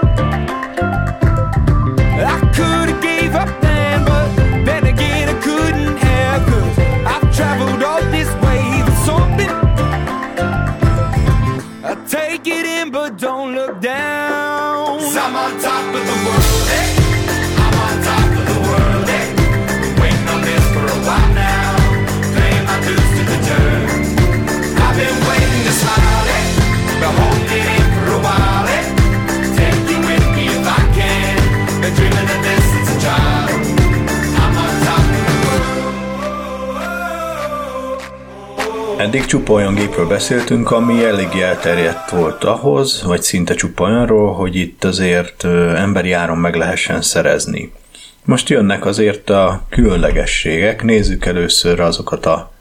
I could have gave up then, but then again I couldn't have, cause I've traveled all this way for something. I take it in, but don't look down. Cause I'm on top of the world, hey. Eddig csupa olyan gépről beszéltünk, ami elég elterjedt volt ahhoz, vagy szinte csupa olyanról, hogy itt azért emberi áron meg lehessen szerezni. Most jönnek azért a különlegességek, nézzük először azokat a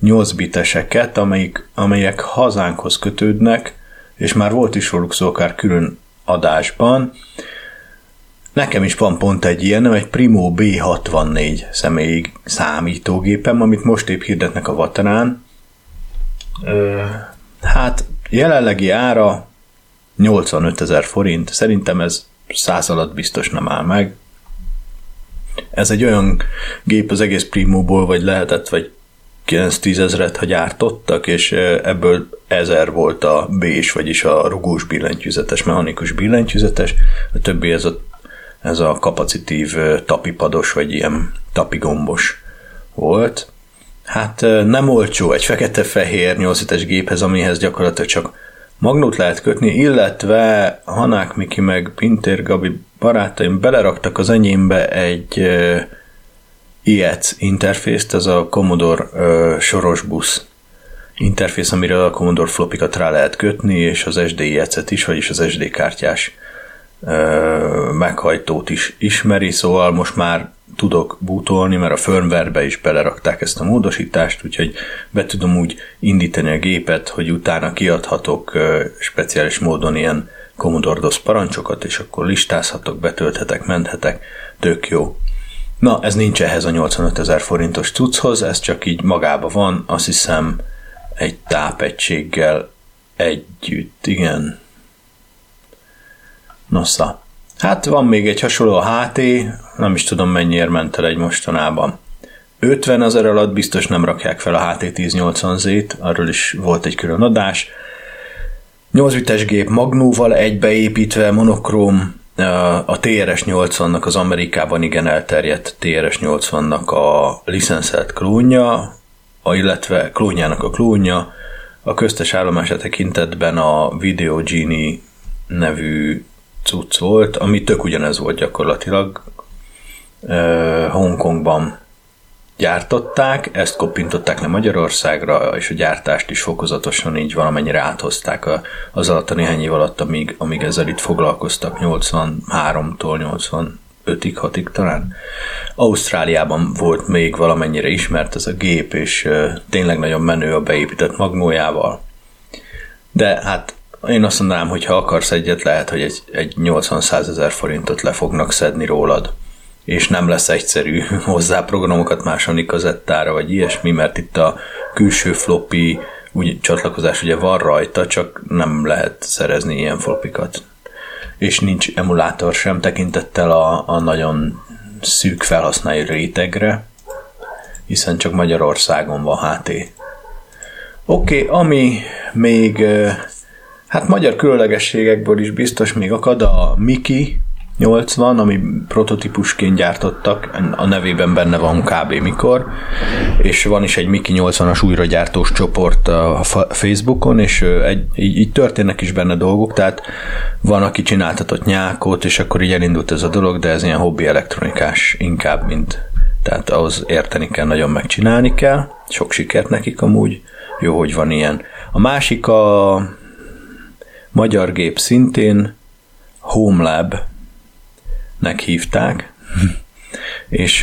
8 biteseket, amelyik, amelyek hazánkhoz kötődnek, és már volt is róluk szó akár külön adásban. Nekem is van pont egy ilyen, egy Primo B64 személyi számítógépem, amit most épp hirdetnek a Vatanán. Hát jelenlegi ára 85 ezer forint, szerintem ez száz alatt biztos nem áll meg. Ez egy olyan gép az egész Primóból, vagy lehetett, vagy 9-10 ezeret, ha gyártottak, és ebből ezer volt a B-s, vagyis a rugós billentyűzetes, mechanikus billentyűzetes, a többi ez a, ez a kapacitív tapipados, vagy ilyen tapigombos volt. Hát nem olcsó egy fekete-fehér 8 géphez, amihez gyakorlatilag csak magnót lehet kötni, illetve Hanák Miki meg Pintér Gabi barátaim beleraktak az enyémbe egy IEC interfészt, ez a Commodore uh, soros busz interfész, amire a Commodore flopikat rá lehet kötni, és az SD IEC-et is, vagyis az SD kártyás uh, meghajtót is ismeri, szóval most már tudok bootolni, mert a firmware is belerakták ezt a módosítást, úgyhogy be tudom úgy indítani a gépet, hogy utána kiadhatok speciális módon ilyen Commodore DOS parancsokat, és akkor listázhatok, betölthetek, menthetek, tök jó. Na, ez nincs ehhez a 85 ezer forintos cucchoz, ez csak így magába van, azt hiszem egy tápegységgel együtt, igen. Nosza. Hát van még egy hasonló HT, nem is tudom mennyiért ment el egy mostanában. 50 ezer alatt biztos nem rakják fel a HT 1080Z-t, arról is volt egy külön adás. 8 bites gép magnóval egybeépítve, monokróm, a TRS-80-nak az Amerikában igen elterjedt TRS-80-nak a licenszelt klónja, a, illetve klónjának a klónja, a köztes állomása tekintetben a Video Genie nevű cucc volt, ami tök ugyanez volt gyakorlatilag. Hongkongban gyártották, ezt koppintották le Magyarországra, és a gyártást is fokozatosan így valamennyire áthozták az alatt a néhány év alatt, amíg, amíg ezzel itt foglalkoztak 83-tól 85-ig, 6-ig talán. Ausztráliában volt még valamennyire ismert ez a gép, és tényleg nagyon menő a beépített magnójával. De hát én azt mondanám, hogy ha akarsz egyet, lehet, hogy egy, egy 80-100 ezer forintot le fognak szedni rólad és nem lesz egyszerű hozzá programokat másolni kazettára, vagy ilyesmi, mert itt a külső floppy úgy, csatlakozás ugye van rajta, csak nem lehet szerezni ilyen floppikat. És nincs emulátor sem tekintettel a, a nagyon szűk felhasználó rétegre, hiszen csak Magyarországon van HT. Oké, okay, ami még hát magyar különlegességekből is biztos még akad a Miki, 80, ami prototípusként gyártottak, a nevében benne van kb. mikor, és van is egy Miki 80-as újragyártós csoport a Facebookon, és egy, így, így történnek is benne dolgok, tehát van, aki csináltatott nyákot, és akkor így elindult ez a dolog, de ez ilyen hobbi elektronikás inkább, mint tehát ahhoz érteni kell, nagyon megcsinálni kell, sok sikert nekik amúgy, jó, hogy van ilyen. A másik a magyar gép szintén, HomeLab nek hívták, és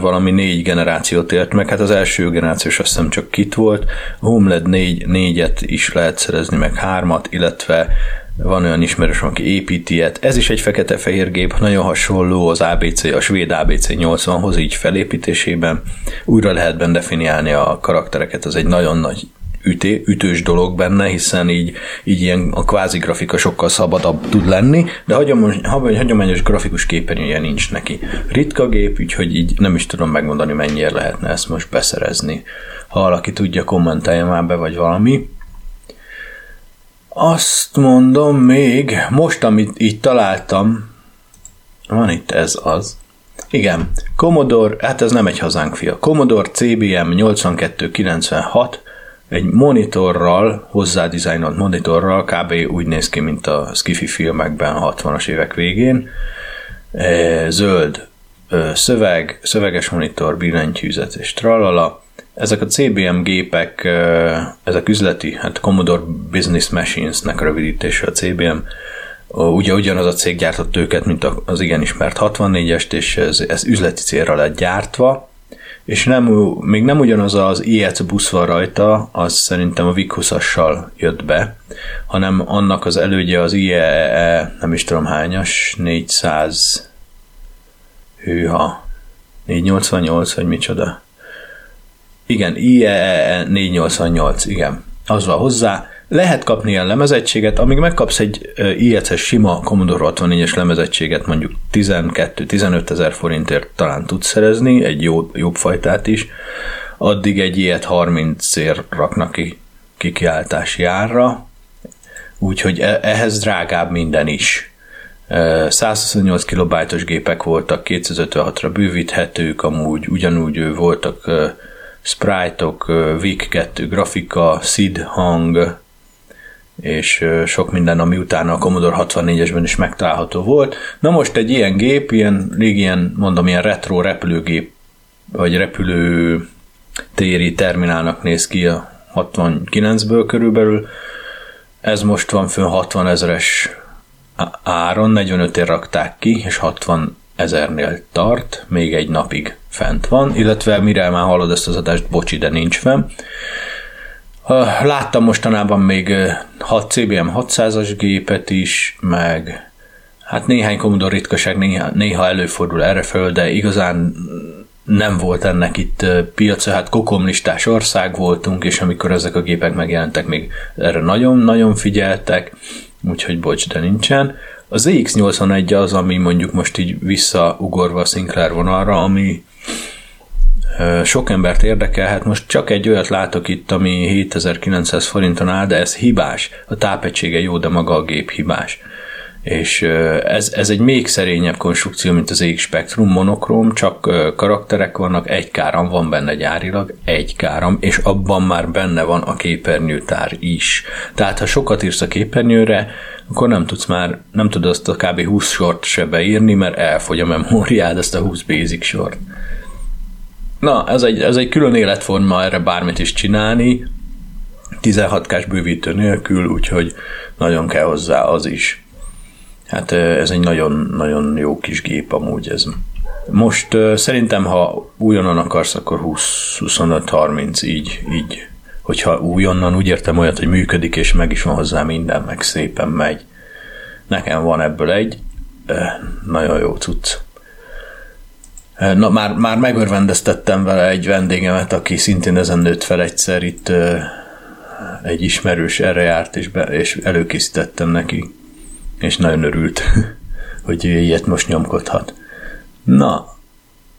valami négy generációt ért meg, hát az első generációs azt hiszem csak kit volt, a HomeLed négy, négyet is lehet szerezni, meg hármat, illetve van olyan ismerős, aki építi ilyet. Ez is egy fekete-fehér gép, nagyon hasonló az ABC, a svéd ABC 80-hoz így felépítésében. Újra lehet benne definiálni a karaktereket, ez egy nagyon nagy üté, ütős dolog benne, hiszen így, így ilyen a kvázi grafika sokkal szabadabb tud lenni, de hagyományos, hagyományos grafikus képernyője nincs neki. Ritka gép, úgyhogy így nem is tudom megmondani, mennyire lehetne ezt most beszerezni. Ha valaki tudja, kommentelje már be, vagy valami. Azt mondom még, most, amit így találtam, van itt ez az, igen, Commodore, hát ez nem egy hazánk fia. Commodore CBM 8296, egy monitorral, dizájnolt monitorral, kb. úgy néz ki, mint a skifi filmekben a 60-as évek végén. E, zöld szöveg, szöveges monitor, billentyűzet és tralala. Ezek a CBM gépek, ezek üzleti, hát Commodore Business Machines-nek rövidítése a CBM, ugye ugyanaz a cég gyártott őket, mint az igen ismert 64-est, és ez, ez üzleti célra lett gyártva, és nem, még nem ugyanaz az IEC busz van rajta, az szerintem a Vicusassal jött be, hanem annak az elődje az IEE, nem is tudom hányas, 400 hűha, 488, vagy micsoda. Igen, IEE 488, igen. Az van hozzá, lehet kapni ilyen lemezettséget, amíg megkapsz egy IEC-es sima Commodore 64-es lemezettséget mondjuk 12-15 ezer forintért talán tudsz szerezni, egy jó, jobb fajtát is, addig egy ilyet 30 ér raknak ki kikiáltási árra, úgyhogy e, ehhez drágább minden is. 128 kilobájtos gépek voltak, 256-ra bővíthetők, amúgy ugyanúgy voltak sprite-ok, VIC 2 grafika, SID hang, és sok minden, ami utána a Commodore 64-esben is megtalálható volt. Na most egy ilyen gép, ilyen régi ilyen, mondom, ilyen retro repülőgép, vagy repülő téri terminálnak néz ki a 69-ből körülbelül. Ez most van fönn 60 ezeres áron, 45 ér rakták ki, és 60 ezernél tart, még egy napig fent van, illetve mire már hallod ezt az adást, bocsi, de nincs fenn. Láttam mostanában még 6 CBM 600-as gépet is, meg hát néhány Commodore ritkaság néha, néha előfordul erre föl, de igazán nem volt ennek itt piaca, hát kokomlistás ország voltunk, és amikor ezek a gépek megjelentek, még erre nagyon-nagyon figyeltek, úgyhogy bocs, de nincsen. Az EX81 az, ami mondjuk most így visszaugorva a Sinclair vonalra, ami sok embert érdekel, hát most csak egy olyat látok itt, ami 7900 forinton áll, de ez hibás. A tápegysége jó, de maga a gép hibás. És ez, ez egy még szerényebb konstrukció, mint az EX Spectrum monokróm, csak karakterek vannak, egy káram van benne gyárilag, egy káram, és abban már benne van a képernyőtár is. Tehát ha sokat írsz a képernyőre, akkor nem tudsz már, nem tudod azt a kb. 20 sort se beírni, mert elfogy a memóriád, ezt a 20 basic sort. Na, ez egy, ez egy külön életforma erre bármit is csinálni, 16K-s bővítő nélkül, úgyhogy nagyon kell hozzá az is. Hát ez egy nagyon-nagyon jó kis gép amúgy ez. Most szerintem, ha újonnan akarsz, akkor 20-25-30 így, így. Hogyha újonnan úgy értem olyat, hogy működik, és meg is van hozzá minden, meg szépen megy. Nekem van ebből egy, nagyon jó cucc. Na, már, már megörvendeztettem vele egy vendégemet, aki szintén ezen nőtt fel egyszer itt egy ismerős erre járt, és, be, és előkészítettem neki, és nagyon örült, hogy ő ilyet most nyomkodhat. Na,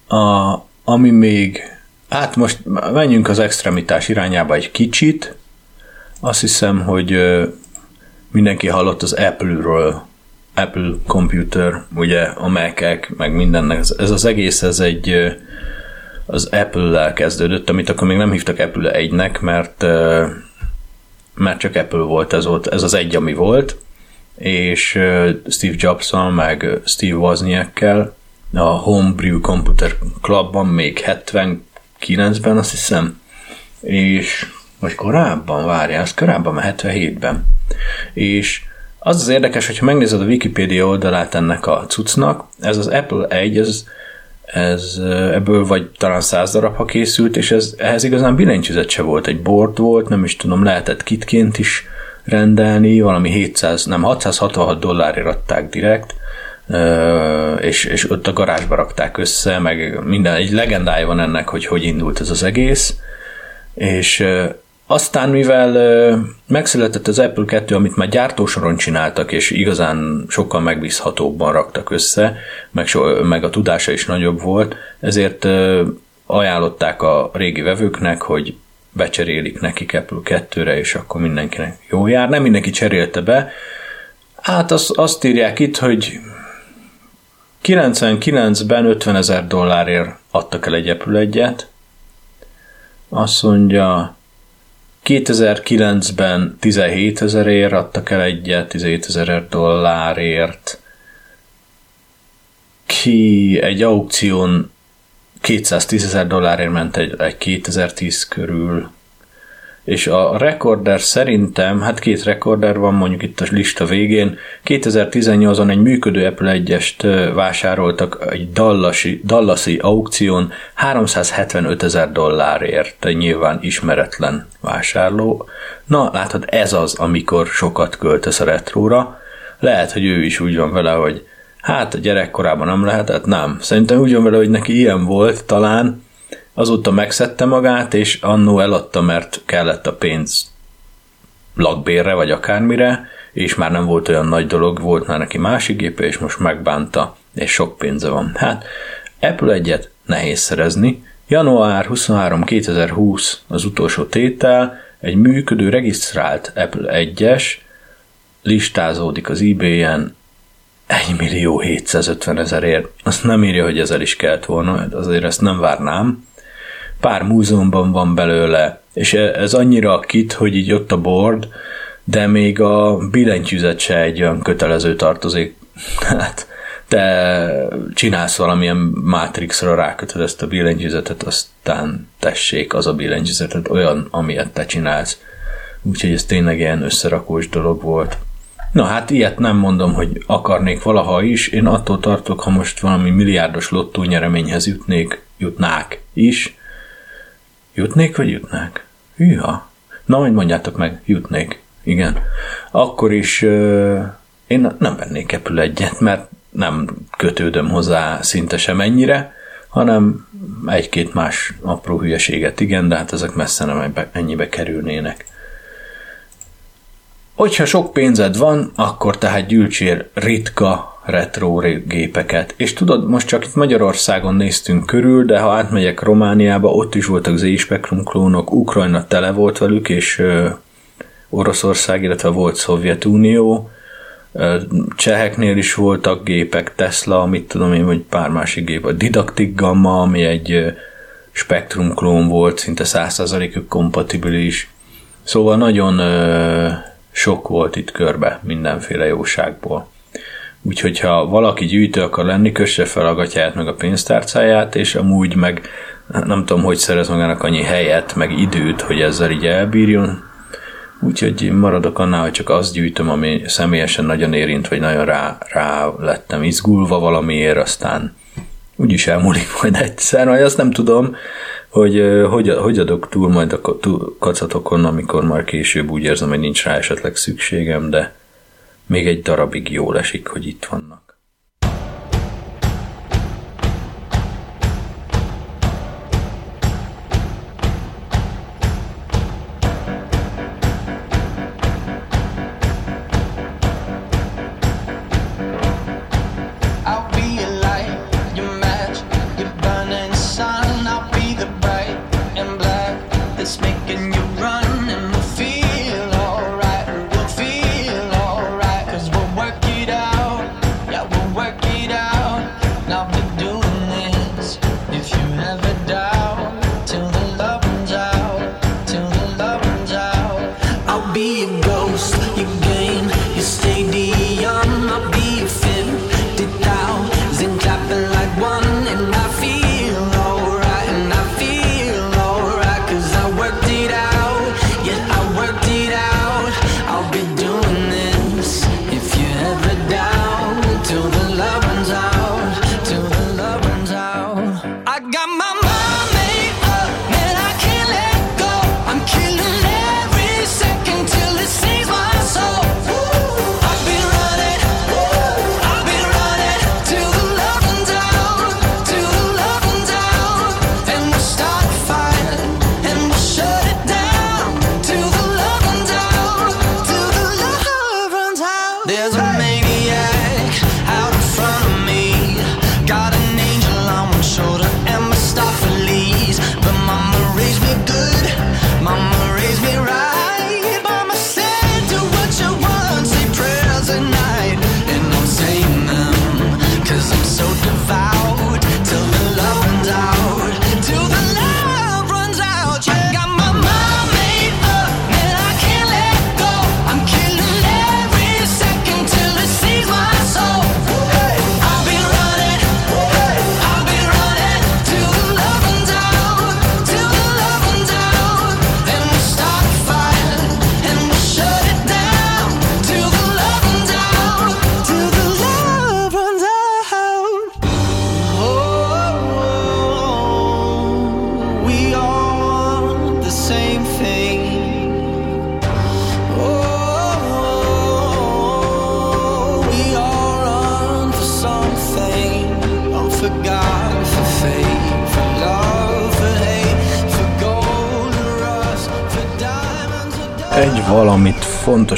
a, ami még, hát most menjünk az extremitás irányába egy kicsit, azt hiszem, hogy mindenki hallott az Apple-ről Apple Computer, ugye a mac meg mindennek, ez az egész, ez egy az Apple-lel kezdődött, amit akkor még nem hívtak Apple 1-nek, mert, mert csak Apple volt, ez, volt, ez az egy, ami volt, és Steve jobs meg Steve Wozniakkel. A Homebrew Computer Clubban még 79-ben, azt hiszem, és vagy korábban, várjál, az korábban, 77-ben. És az az érdekes, hogyha megnézed a Wikipedia oldalát ennek a cuccnak, ez az Apple 1, ez, ez ebből vagy talán száz darab, ha készült, és ez, ehhez igazán billentyűzet se volt, egy board volt, nem is tudom, lehetett kitként is rendelni, valami 700, nem 666 dollárért adták direkt, és, és ott a garázsba rakták össze, meg minden, egy legendája van ennek, hogy hogy indult ez az egész, és aztán, mivel megszületett az Apple 2, amit már gyártósoron csináltak, és igazán sokkal megbízhatóbban raktak össze, meg, so, meg a tudása is nagyobb volt, ezért ajánlották a régi vevőknek, hogy becserélik nekik Apple 2-re, és akkor mindenkinek jó jár. Nem mindenki cserélte be. Hát az, azt írják itt, hogy 99-ben 50 ezer dollárért adtak el egy Apple egyet. Azt mondja, 2009-ben 17 ezerért adtak el egyet, 17 ezer dollárért. Ki egy aukción 210 ezer dollárért ment egy, egy 2010 körül és a rekorder szerintem, hát két rekorder van mondjuk itt a lista végén, 2018-on egy működő Apple 1-est vásároltak egy dallasi, dallasi aukción 375 ezer dollárért, nyilván ismeretlen vásárló. Na, látod, ez az, amikor sokat költesz a retróra. Lehet, hogy ő is úgy van vele, hogy hát a gyerekkorában nem lehetett, nem. Szerintem úgy van vele, hogy neki ilyen volt talán, Azóta megszedte magát, és annó eladta, mert kellett a pénz lakbérre, vagy akármire, és már nem volt olyan nagy dolog, volt már neki másik gépe, és most megbánta, és sok pénze van. Hát Apple egyet nehéz szerezni. Január 23 2020 az utolsó tétel, egy működő, regisztrált Apple 1-es listázódik az eBay-en 1 millió 750 ezerért. Azt nem írja, hogy ezzel is kellett volna, azért ezt nem várnám pár múzeumban van belőle, és e- ez annyira kit, hogy így ott a board, de még a billentyűzet se egy olyan kötelező tartozik. Hát, te csinálsz valamilyen Matrixra rákötöd ezt a billentyűzetet, aztán tessék az a billentyűzetet olyan, amilyet te csinálsz. Úgyhogy ez tényleg ilyen összerakós dolog volt. Na hát ilyet nem mondom, hogy akarnék valaha is, én attól tartok, ha most valami milliárdos lottó nyereményhez jutnék, jutnák is. Jutnék, vagy jutnák? Hűha. Na, majd mondjátok meg, jutnék. Igen. Akkor is euh, én nem vennék ebből egyet, mert nem kötődöm hozzá szinte sem ennyire, hanem egy-két más apró hülyeséget igen, de hát ezek messze nem ennyibe kerülnének. Hogyha sok pénzed van, akkor tehát gyűjtsél ritka retro gépeket. És tudod, most csak itt Magyarországon néztünk körül, de ha átmegyek Romániába, ott is voltak Z Spectrum klónok, Ukrajna tele volt velük, és ö, Oroszország, illetve volt Szovjetunió, Cseheknél is voltak gépek, Tesla, mit tudom én, vagy pár másik gép, a Didactic Gamma, ami egy Spectrum klón volt, szinte 100%-ük kompatibilis. Szóval nagyon sok volt itt körbe mindenféle jóságból. Úgyhogy ha valaki gyűjtő akar lenni, kösse fel a gatyáját meg a pénztárcáját, és amúgy meg nem tudom, hogy szerez magának annyi helyet, meg időt, hogy ezzel így elbírjon. Úgyhogy maradok annál, hogy csak azt gyűjtöm, ami személyesen nagyon érint, vagy nagyon rá, rá lettem izgulva valamiért, aztán úgyis elmúlik majd egyszer, vagy azt nem tudom, hogy hogy, hogy adok túl majd a kacatokon, amikor már később úgy érzem, hogy nincs rá esetleg szükségem, de még egy darabig jól esik, hogy itt vannak.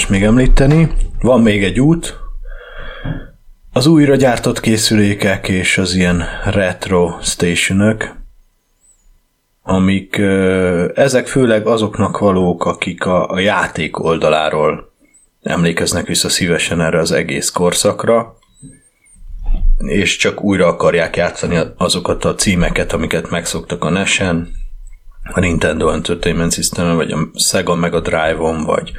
Fontos még említeni. Van még egy út. Az újra gyártott készülékek és az ilyen retro stationök, amik ezek főleg azoknak valók, akik a, a játék oldaláról emlékeznek vissza szívesen erre az egész korszakra, és csak újra akarják játszani azokat a címeket, amiket megszoktak a Nesen, a Nintendo Entertainment system vagy a Sega Mega Drive-on, vagy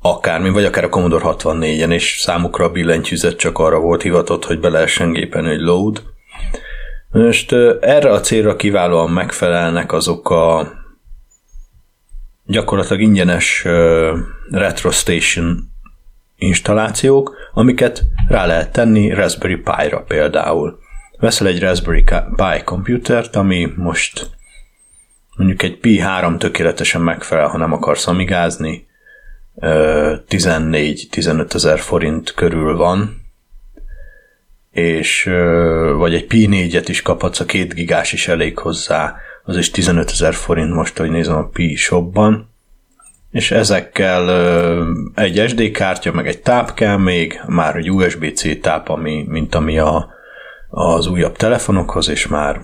akármi, vagy akár a Commodore 64-en, és számukra a billentyűzet csak arra volt hivatott, hogy be lehessen gépen, hogy load. Most erre a célra kiválóan megfelelnek azok a gyakorlatilag ingyenes Retro Station installációk, amiket rá lehet tenni Raspberry Pi-ra például. Veszel egy Raspberry Pi komputert, ami most mondjuk egy Pi 3 tökéletesen megfelel, ha nem akarsz amigázni, 14-15 ezer forint körül van, és vagy egy Pi 4-et is kaphatsz, a 2 gigás is elég hozzá, az is 15 ezer forint most, hogy nézem a Pi shopban, és ezekkel egy SD kártya, meg egy táp kell még, már egy USB-C táp, ami, mint ami a, az újabb telefonokhoz, és már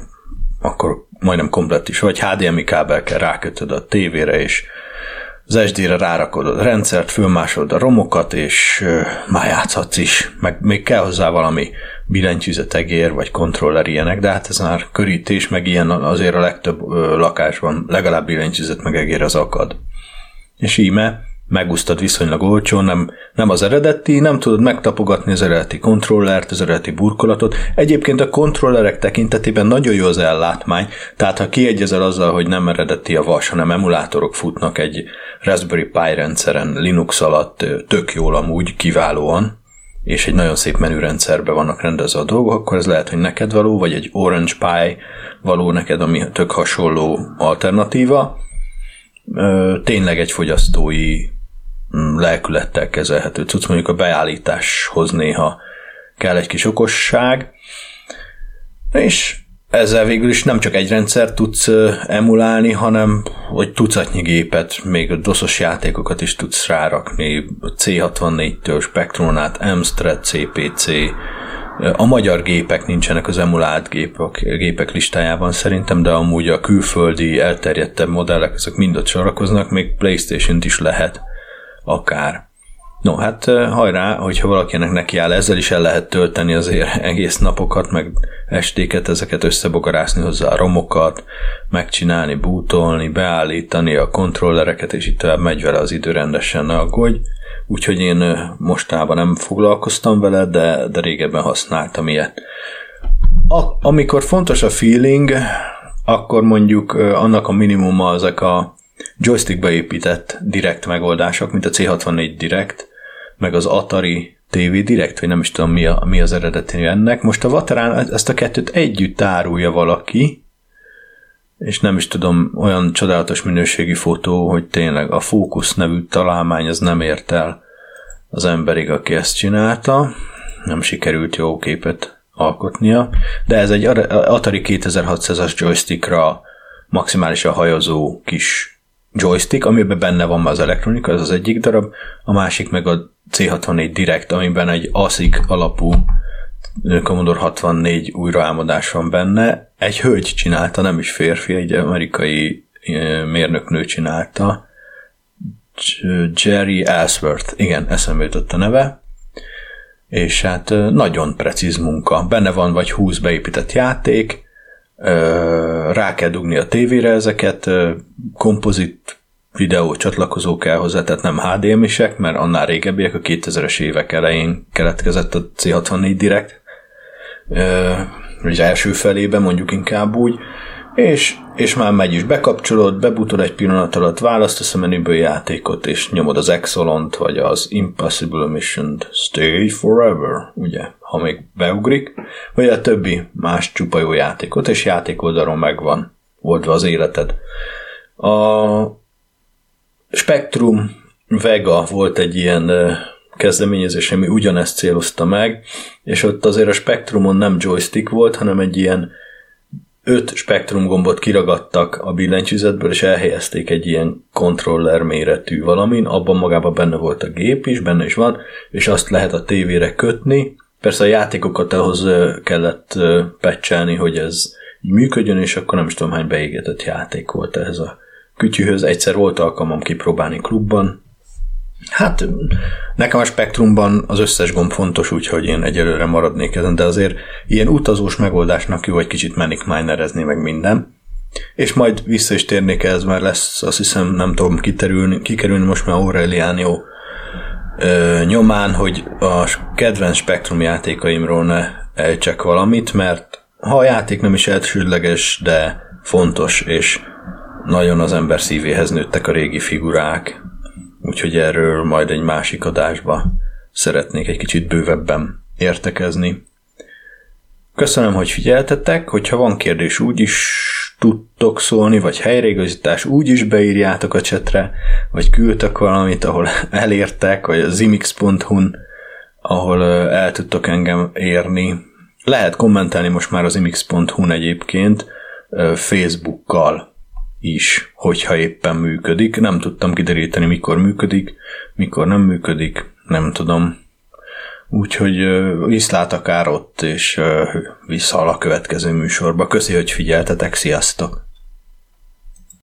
akkor majdnem komplet is, vagy HDMI kábel kell rákötöd a tévére, és az SD-re rárakod a rendszert, fölmásolod a romokat, és már játszhatsz is. Meg még kell hozzá valami billentyűzetegér, vagy kontroller ilyenek, de hát ez már körítés, meg ilyen azért a legtöbb lakásban legalább billentyűzet meg egér az akad. És íme megúsztad viszonylag olcsón, nem, nem az eredeti, nem tudod megtapogatni az eredeti kontrollert, az eredeti burkolatot. Egyébként a kontrollerek tekintetében nagyon jó az ellátmány, tehát ha kiegyezel azzal, hogy nem eredeti a vas, hanem emulátorok futnak egy Raspberry Pi rendszeren Linux alatt tök jól amúgy, kiválóan, és egy nagyon szép menürendszerben vannak rendezve a dolgok, akkor ez lehet, hogy neked való, vagy egy Orange Pi való neked, ami tök hasonló alternatíva. Tényleg egy fogyasztói lelkülettel kezelhető cucc, mondjuk a beállításhoz néha kell egy kis okosság, és ezzel végül is nem csak egy rendszer tudsz emulálni, hanem hogy tucatnyi gépet, még a doszos játékokat is tudsz rárakni, C64-től Spectrum át, Amstrad, CPC, a magyar gépek nincsenek az emulált gépek, gépek listájában szerintem, de amúgy a külföldi elterjedtebb modellek, ezek mind ott sorakoznak, még Playstation-t is lehet akár. No, hát hajrá, hogyha valakinek neki áll, ezzel is el lehet tölteni azért egész napokat, meg estéket, ezeket összebogarászni hozzá a romokat, megcsinálni, bútolni, beállítani a kontrollereket, és itt tovább megy vele az idő rendesen, ne aggódj. Úgyhogy én mostában nem foglalkoztam vele, de, de régebben használtam ilyet. A, amikor fontos a feeling, akkor mondjuk annak a minimuma ezek a joystickba épített direkt megoldások, mint a C64 Direct, meg az Atari TV Direct, vagy nem is tudom mi, a, mi az eredeti ennek. Most a Vaterán ezt a kettőt együtt árulja valaki, és nem is tudom, olyan csodálatos minőségi fotó, hogy tényleg a Focus nevű találmány az nem ért el az emberig, aki ezt csinálta. Nem sikerült jó képet alkotnia, de ez egy Atari 2600-as joystickra maximálisan hajozó kis joystick, amiben benne van az elektronika, ez az egyik darab, a másik meg a C64 Direct, amiben egy ASIC alapú Commodore 64 újraálmodás van benne. Egy hölgy csinálta, nem is férfi, egy amerikai mérnöknő csinálta. Jerry Asworth, igen, eszembe jutott a neve. És hát nagyon precíz munka. Benne van vagy 20 beépített játék, rá kell dugni a tévére ezeket, kompozit videó csatlakozó kell hozzá, tehát nem HDMI-sek, mert annál régebbiek, a 2000-es évek elején keletkezett a C64 Direct, az első felében mondjuk inkább úgy, és, és már megy is, bekapcsolod, bebutod egy pillanat alatt, választasz a menüből játékot, és nyomod az Excellent, vagy az Impossible Mission Stay Forever, ugye, ha még beugrik, vagy a többi más csupa jó játékot, és játékoldalon megvan oldva az életed. A Spectrum Vega volt egy ilyen kezdeményezés, ami ugyanezt célozta meg, és ott azért a Spectrumon nem joystick volt, hanem egy ilyen öt spektrum gombot kiragadtak a billentyűzetből, és elhelyezték egy ilyen kontroller méretű valamin, abban magában benne volt a gép is, benne is van, és azt lehet a tévére kötni. Persze a játékokat ahhoz kellett pecselni, hogy ez működjön, és akkor nem is tudom hány beégetett játék volt ehhez a kütyűhöz. Egyszer volt alkalmam kipróbálni klubban. Hát nekem a spektrumban az összes gomb fontos, úgyhogy én egyelőre maradnék ezen, de azért ilyen utazós megoldásnak jó, hogy kicsit menik minerezni meg minden. És majd vissza is térnék ez, mert lesz, azt hiszem, nem tudom kiterülni, kikerülni most már Aureliano ö, nyomán, hogy a kedvenc spektrum játékaimról ne elcsek valamit, mert ha a játék nem is elsődleges, de fontos, és nagyon az ember szívéhez nőttek a régi figurák, úgyhogy erről majd egy másik adásba szeretnék egy kicsit bővebben értekezni. Köszönöm, hogy figyeltetek, hogyha van kérdés úgy is tudtok szólni, vagy helyreigazítás úgy is beírjátok a csetre, vagy küldtek valamit, ahol elértek, vagy a zimix.hu-n, ahol el tudtok engem érni. Lehet kommentelni most már az imix.hu-n egyébként, Facebookkal is, hogyha éppen működik. Nem tudtam kideríteni, mikor működik, mikor nem működik, nem tudom. Úgyhogy viszlát akár ott, és visszahal a következő műsorba. Köszi, hogy figyeltetek, sziasztok!